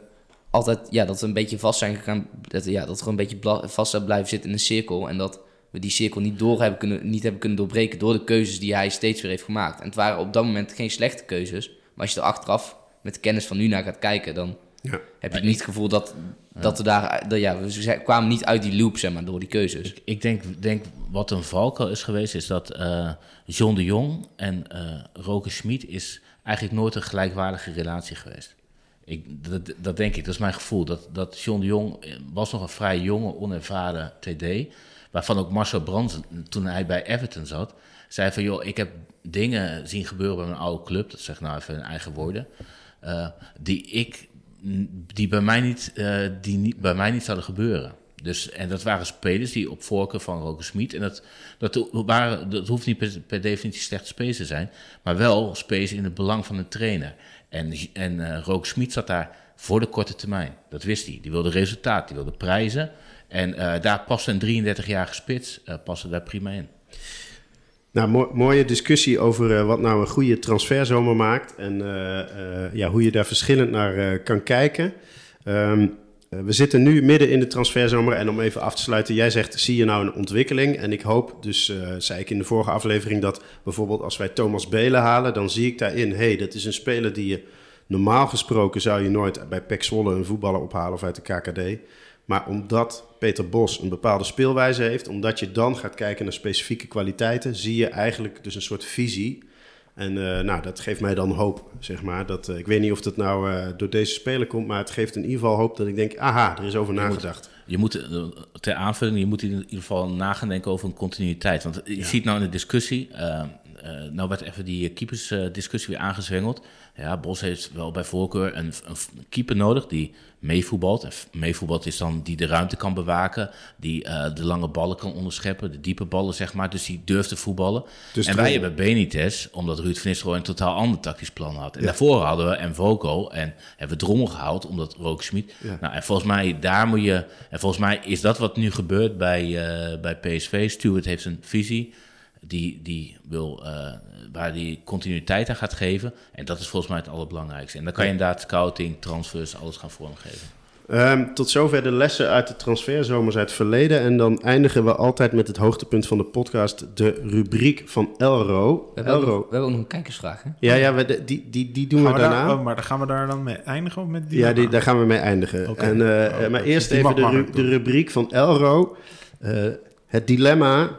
altijd, ja, dat we een beetje vast zijn gegaan, dat, ja, dat we een beetje vast blijven zitten in een cirkel en dat we die cirkel niet, door hebben kunnen, niet hebben kunnen doorbreken door de keuzes die hij steeds weer heeft gemaakt. En het waren op dat moment geen slechte keuzes, maar als je er achteraf met de kennis van nu naar gaat kijken, dan Ja. heb je niet het gevoel dat, dat we daar, dat, ja, we kwamen niet uit die loop, zeg maar, door die keuzes. Ik, ik denk, denk wat een valkuil is geweest, is dat eh, John de Jong en eh Roke Schmid is eigenlijk nooit een gelijkwaardige relatie geweest. Ik, dat, dat denk ik, dat is mijn gevoel. Dat, dat John de Jong eh, was nog een vrij jonge, onervaren TD. Waarvan ook Marcel Brands, toen hij bij Everton zat, zei van... joh, ik heb dingen zien gebeuren bij mijn oude club. Dat zeg nou even in eigen woorden. eh, die, ik, die, bij mij niet, eh, die niet, bij mij niet zouden gebeuren. Dus, en dat waren spelers die op voorkeur van Roger Smit. En dat, dat, waren, dat hoeft niet per, per definitie slechte spelers te zijn. Maar wel spelers in het belang van een trainer. En, en uh, Roger Smit zat daar voor de korte termijn. Dat wist hij. Die wilde resultaat, die wilde prijzen. En uh, daar paste een 33-jarige spits uh, paste daar prima in. Nou, mo mooie discussie over uh, wat nou een goede transferzomer maakt. En ja, hoe je daar verschillend naar kan kijken. Um, we zitten nu midden in de transferzomer. En om even af te sluiten, jij zegt, zie je nou een ontwikkeling? En ik hoop, dus zei ik in de vorige aflevering, dat bijvoorbeeld als wij Thomas Belen halen, dan zie ik daarin, hé, hey, dat is een speler die je normaal gesproken zou je nooit bij PEC Zwolle een voetballer ophalen of uit de KKD. Maar omdat Peter Bos een bepaalde speelwijze heeft, omdat je dan gaat kijken naar specifieke kwaliteiten, zie je eigenlijk dus een soort visie. En uh, nou, dat geeft mij dan hoop, zeg maar. Dat, uh, ik weet niet of dat nou uh, door deze speler komt, maar het geeft in ieder geval hoop dat ik denk, aha, er is over je nagedacht. Moet, je moet, eh, ter aanvulling, je moet in ieder geval nagaan denken over een continuïteit. Want je ja. ziet nou in de discussie, uh, nou werd even die keepersdiscussie weer aangezwengeld. Ja, Bos heeft wel bij voorkeur een, een keeper nodig die meevoetbalt. En meevoetbalt is dan die de ruimte kan bewaken, die uh, de lange ballen kan onderscheppen, de diepe ballen zeg maar. Dus die durft te voetballen. Dus en wij hebben Benitez, omdat Ruud van Nistelrooy een totaal ander tactisch plan had. En ja. daarvoor hadden we Envoco en hebben we Drommel gehaald, omdat Rook Schmid. Ja. Nou, en volgens mij daar moet je, en volgens mij is dat wat nu gebeurt bij, uh, bij PSV. Stuart heeft een visie. Die, die wil, uh, waar die continuïteit aan gaat geven. En dat is volgens mij het allerbelangrijkste. En dan kan je inderdaad scouting, transfers, alles gaan vormgeven. Um, tot zover de lessen uit de transferzomers uit het verleden. En dan eindigen we altijd met het hoogtepunt van de podcast, de rubriek van Elro. We hebben, Elro. Ook, we hebben ook nog een kijkersvraag, hè? Ja, ja we, die, die, die doen gaan we, daarna. Daar, oh, maar dan gaan we daar dan mee eindigen? Of met die ja, die, daar gaan we mee eindigen. Okay. En, uh, oh, maar eerst even de, ru de, rubriek van Elro. Uh, het dilemma.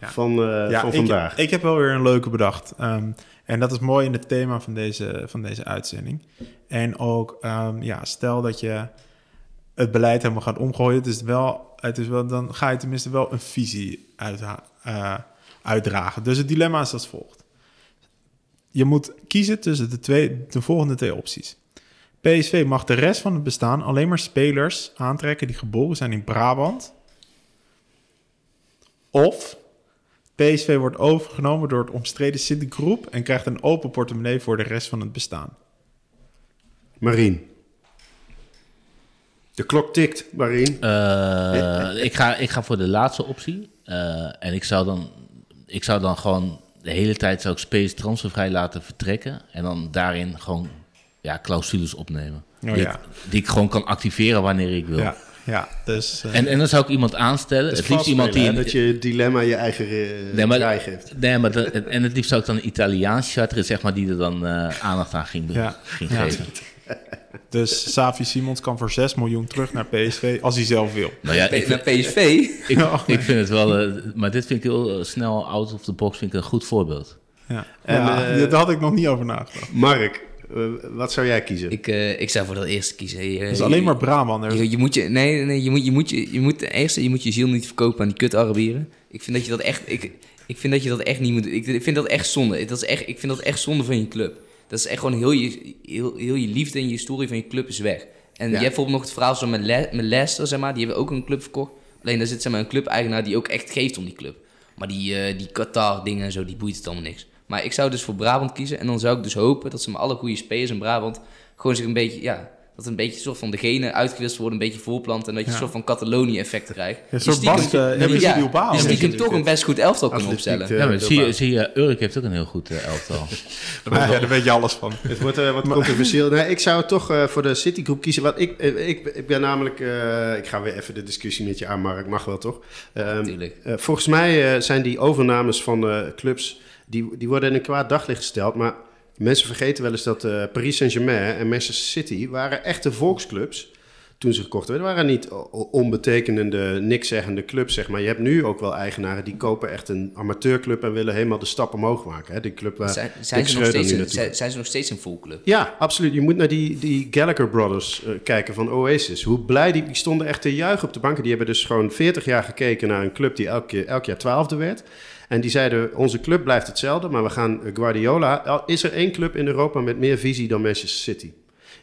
Van, uh, ja, van vandaag. Ik, ik, heb wel weer een leuke bedacht. Um, en dat is mooi in het thema van deze, van deze uitzending. En ook, um, ja, stel dat je het beleid helemaal gaat omgooien. Het is wel het is wel, dan ga je tenminste wel een visie uit, eh, uitdragen. Dus het dilemma is als volgt. Je moet kiezen tussen de, twee, de volgende twee opties. PSV mag de rest van het bestaan alleen maar spelers aantrekken die geboren zijn in Brabant. Of PSV wordt overgenomen door het omstreden Citigroep en krijgt een open portemonnee voor de rest van het bestaan. Marien. De klok tikt, Marien. Eh, ik, ga, ik ga voor de laatste optie. Eh, en ik zou, dan, ik zou dan gewoon de hele tijd zou ik Space transfervrij laten vertrekken. En dan daarin gewoon ja, clausules opnemen. Oh, die, ja. ik, die ik gewoon kan activeren wanneer ik wil. Ja, ja dus... eh, En, en dan zou ik iemand aanstellen. Het is Het liefst iemand die... hè, een- dat je het dilemma je eigen uh, Nee, maar- draai geeft. Nee, maar en het liefst zou ik dan een Italiaans charteren, zeg maar, die er dan eh, aandacht aan ging, Ja. ging Ja. geven. Dus Savi Simons kan voor 6 miljoen terug naar PSV als hij zelf wil. Nou ja, ik, Naar vind- PSV. ik, ik vind het wel, eh, maar dit vind ik heel eh, snel out of the box, vind ik een goed voorbeeld. Ja, En, ja eh, daar had ik nog niet over nagedacht. Mark, eh, wat zou jij kiezen? Ik, eh, ik zou voor dat eerste kiezen. Je, Het is alleen maar Brabant. Je, je moet je, nee, nee, je moet, je moet, je, je moet eerste, je moet je ziel niet verkopen aan die kut Arabieren. Ik vind dat je dat echt, ik, ik vind dat je dat echt niet moet doen. Ik, vind dat echt zonde. Dat is echt, ik vind dat echt zonde van je club. Dat is echt gewoon heel je, heel, heel je liefde en je historie van je club is weg. En je hebt bijvoorbeeld nog het verhaal zo met, Le, met Leicester, zeg maar. Die hebben ook een club verkocht. Alleen daar zit zeg maar, een club-eigenaar die ook echt geeft om die club. Maar die, eh, die Qatar-dingen en zo, die boeit het allemaal niks. Maar ik zou dus voor Brabant kiezen. En dan zou ik dus hopen dat ze met alle goede spelers in Brabant... gewoon zich een beetje, ja... Dat een beetje een soort van de genen uitgewisseld worden, een beetje voorplanten. En dat je Ja. een soort van Catalonië-effect krijgt. Een soort hebben ze ja, die Ja, stiekem die- toch een best goed elftal kunnen opstellen. eh, Ja, maar zie je, zie je, Urk heeft ook een heel goed eh, elftal. Ja, daar weet je alles van. Het wordt eh, wat controversieel. Nee, ik zou toch eh, voor de Citigroep kiezen. Want ik, ik, ik ben namelijk... eh, ik ga weer even de discussie met je aan, Mark. Mag wel, toch? Ehm, Tuurlijk. eh, volgens mij eh, zijn die overnames van eh, clubs... Die, die worden in een kwaad daglicht gesteld. Maar mensen vergeten wel eens dat eh, Paris Saint-Germain en Manchester City... waren echte volksclubs toen ze gekocht werden. waren niet onbetekenende, nikszeggende clubs, zeg maar. Je hebt nu ook wel eigenaren die kopen echt een amateurclub... en willen helemaal de stap omhoog maken. Hè? Die club waar Zijn, zijn, ze nog steeds een, zijn, zijn ze nog steeds een volclub? ja, absoluut. Je moet naar die, die Gallagher Brothers eh, kijken van Oasis. Hoe blij die, die stonden echt te juichen op de banken. Die hebben dus gewoon 40 jaar gekeken naar een club die elk, elk jaar twaalfde werd. En die zeiden, onze club blijft hetzelfde, maar we gaan Guardiola... Is er één club in Europa met meer visie dan Manchester City?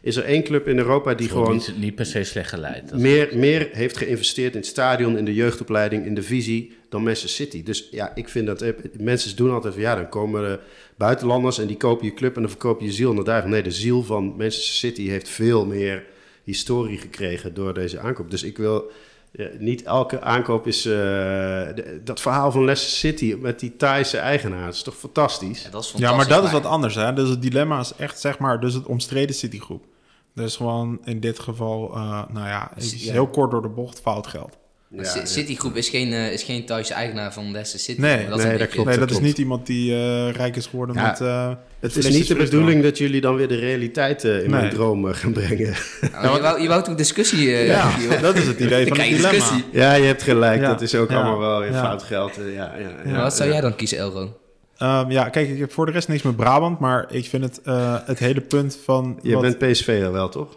Is er één club in Europa die Gewoon niet, niet per se slecht geleid. Meer, meer heeft geïnvesteerd in het stadion, in de jeugdopleiding, in de visie dan Manchester City. Dus ja, ik vind dat eh, mensen doen altijd van ja, dan komen er buitenlanders en die kopen je club en dan verkoop je je ziel naar daar. Nee, de ziel van Manchester City heeft veel meer historie gekregen door deze aankoop. Dus ik wil eh, niet elke aankoop is eh, de- dat verhaal van Leicester City met die Thaise eigenaar. Dat is toch fantastisch? Ja, dat is Ja, maar dat is wat anders. Hè? Dus het dilemma is echt, zeg maar, dus het omstreden Citigroep. Dus gewoon in dit geval, eh, nou ja, is Ja. heel kort door de bocht fout geld. Ja. Citygroep is geen, eh, is geen Thaise eigenaar van Leicester City. Nee, Maar dat is nee, dat beetje- klopt. nee, dat is niet iemand die eh, rijk is geworden Ja, met... eh, Het is niet de bedoeling dat jullie dan weer de realiteit in mijn Nee. droom eh, gaan brengen. Nou, je, wou, je wou toch discussie... eh, Ja, dat is het idee van het dilemma. discussie. Ja, je hebt gelijk. Ja. Dat is ook Ja. allemaal wel weer Ja. fout geld. Ja, ja, wat zou jij dan kiezen, Elro? Ehm, ja, kijk, ik heb voor de rest niks met Brabant, maar ik vind het, eh, het hele punt van... Je wat- bent PSV wel, toch?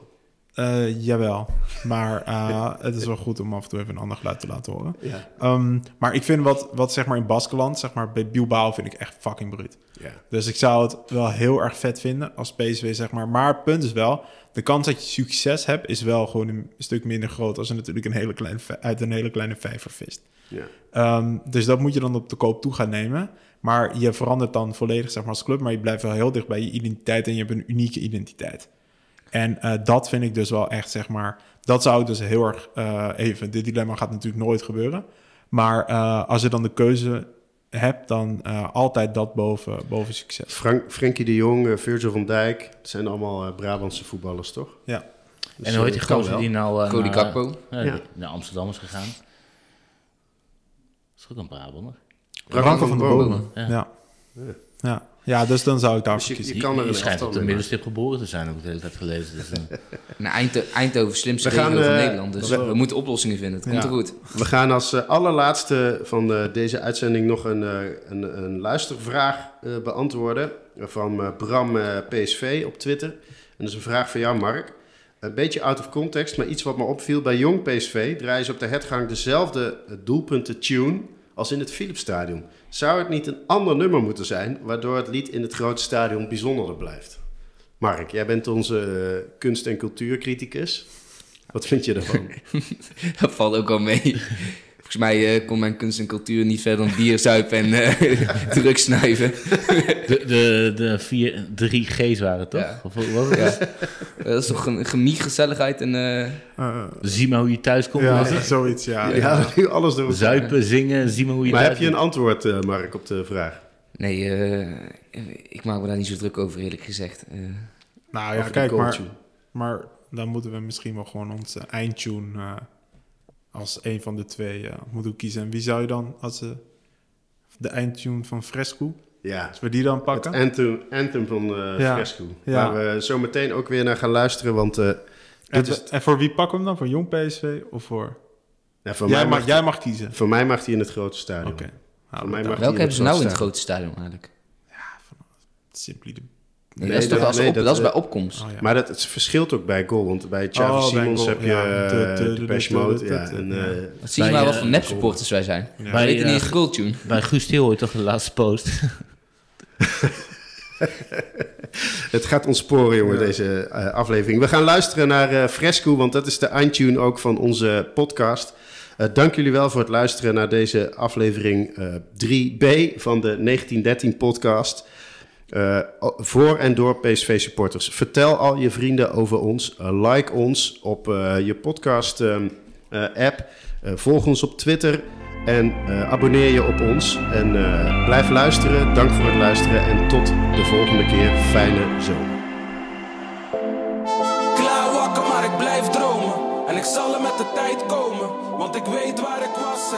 Eh, jawel, maar eh, het is wel goed om af en toe even een ander geluid te laten horen. Ja. Ehm, maar ik vind wat, wat zeg maar in Baskeland, zeg maar bij Bilbao, vind ik echt fucking bruut. ja. Dus ik zou het wel heel erg vet vinden als PSV, zeg maar. Maar het punt is wel, de kans dat je succes hebt, is wel gewoon een stuk minder groot als je natuurlijk een hele kleine, uit een hele kleine vijver vist. Ja. Ehm, dus dat moet je dan op de koop toe gaan nemen. Maar je verandert dan volledig zeg maar, als club, maar je blijft wel heel dicht bij je identiteit en je hebt een unieke identiteit. En eh, dat vind ik dus wel echt, zeg maar, dat zou ik dus heel erg eh, even, dit dilemma gaat natuurlijk nooit gebeuren. Maar eh, als je dan de keuze hebt, dan eh, altijd dat boven, boven succes. Frank, Frenkie de Jong, Virgil van Dijk. Dat zijn allemaal Brabantse voetballers, toch? Ja. Dus, en hoe heet die gozer die nou... eh, Cody ja, die naar Amsterdam is gegaan? Dat is ook een Brabander. Branko van, Bomen. Ja. Ja. Ja. Ja, dus dan zou ik Dus daarvoor je, kiezen. je kan er je schijnt op de middenstip geboren te zijn, heb ik de hele tijd gelezen. Dus, eh, Nou, Eindho- Eindhoven, slimste We gaan, van eh, Nederland. Dus we- we, moeten oplossingen vinden. Het komt Ja. er goed. We gaan als eh, allerlaatste van eh, deze uitzending nog een, eh, een, een luistervraag eh, beantwoorden van eh, Bram eh, PSV op Twitter. En dat is een vraag van jou, Mark. een beetje out of context, maar iets wat me opviel. Bij Jong PSV draaien ze op de headgang dezelfde doelpunten tune als in het Philipsstadion. Zou het niet een ander nummer moeten zijn, waardoor het lied in het grote stadion bijzonderder blijft? Mark, jij bent onze eh, kunst- en cultuurcriticus. Wat vind je ervan? Dat valt ook wel mee. Volgens mij uh, kon mijn kunst en cultuur niet verder dan bier zuipen en uh, drugs snuiven. De, de, de vier, drie G's waren toch? Ja. Of wat was het? Ja. Dat is toch een chemie, gezelligheid en... Uh, Uh, Zie maar hoe je thuis komt. ja, was het? zoiets, ja. Nu alles door. Zuipen, zingen, zie maar hoe je Maar heb je een komt. antwoord, eh, Mark, op de vraag? nee, uh, ik maak me daar niet zo druk over, eerlijk gezegd. Uh, Nou ja, kijk, maar, maar dan moeten we misschien wel gewoon onze eindtune uh, als een van de twee uh, moeten kiezen. En wie zou je dan als uh, de eindtune van Fresco, Ja, als we die dan pakken? het anthem, anthem van uh, Ja. Fresco. Ja. Waar we zo meteen ook weer naar gaan luisteren, want uh, En, dit is... en voor wie pakken we hem dan? Voor Jong PSV of voor... Ja, voor, Jij mij mag, mag, jij mag kiezen. voor mij mag hij in het grote stadion. Oké. Mag hij welke hebben ze nou in het grote stadion eigenlijk? Simply de... Nee, dat is toch dat- als nee, op, dat, dat, is bij eh, opkomst. Oh, ja. Maar dat, het verschilt ook bij goal, want bij Xavi Oh, Simons heb je ja. De- Depeche de- Mode, de- ja, de- en, ja. eh, Wat zie je maar wat eh, voor nep-supporters wij zijn. Ja. We Bij, weten niet eh, eens goaltune. Bij Guus Til hoor je toch de laatste post. Het gaat ontsporen, jongen, Ja. deze eh, aflevering. We gaan luisteren naar eh, Fresco, want dat is de eindtune ook van onze podcast. Eh, dank jullie wel voor het luisteren naar deze aflevering eh, 3b van de 1913 podcast. Eh, voor en door PSV supporters. Vertel al je vrienden over ons. Eh, like ons op eh, je podcast ehm, eh, app. Volg ons op Twitter. En abonneer je op ons. En blijf luisteren. Dank voor het luisteren. En tot de volgende keer. Fijne zomer. Klaar wakker, maar ik blijf dromen. En ik zal er met de tijd komen. Want ik weet waar ik was